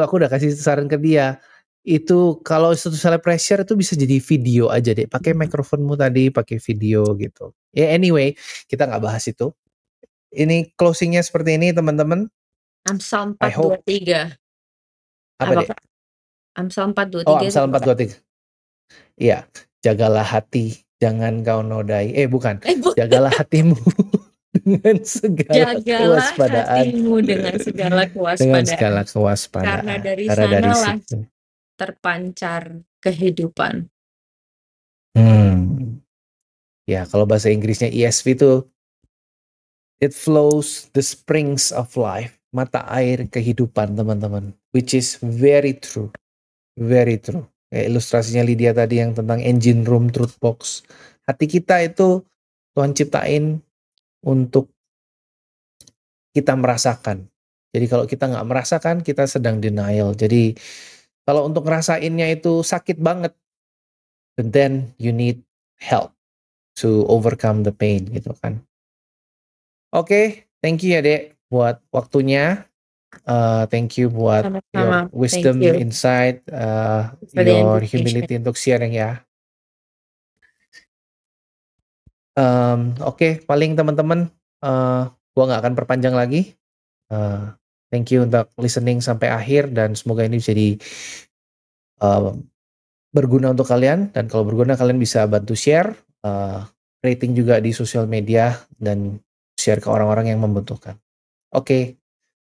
aku udah kasih saran ke dia. Itu kalau misalnya pressure itu bisa jadi video aja deh. Pakai mikrofonmu tadi, pakai video gitu. Ya anyway, kita nggak bahas itu. Ini closingnya seperti ini teman-teman. Amsal 423. Apa, apa deh? Amsal 423. Oh, Amsal 423. Iya, jagalah hati, jangan kau nodai. Eh bukan, eh, bu jagalah hatimu dengan segala jagalah kewaspadaan. hatimu dengan segala kewaspadaan. Dengan segala kewaspadaan. Karena dari Karena dari situ. terpancar kehidupan. Hmm. Ya, kalau bahasa Inggrisnya ESV itu it flows the springs of life, mata air kehidupan, teman-teman, which is very true. Very true. Kayak ilustrasinya Lydia tadi yang tentang engine room truth box. Hati kita itu Tuhan ciptain untuk kita merasakan. Jadi kalau kita nggak merasakan, kita sedang denial. Jadi kalau untuk ngerasainnya itu sakit banget, then you need help to overcome the pain gitu kan. Oke, okay, thank you ya dek buat waktunya. Uh, thank you buat Sama-sama. your wisdom, you. insight, uh, your humility untuk sharing ya. Um, Oke, okay, paling teman-teman, uh, gua nggak akan perpanjang lagi. Uh, thank you untuk listening sampai akhir dan semoga ini jadi uh, berguna untuk kalian dan kalau berguna kalian bisa bantu share, uh, rating juga di sosial media dan share ke orang-orang yang membutuhkan. Oke. Okay.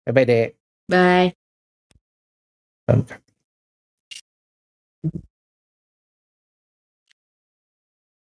Bye bye, Dek. Bye. Okay.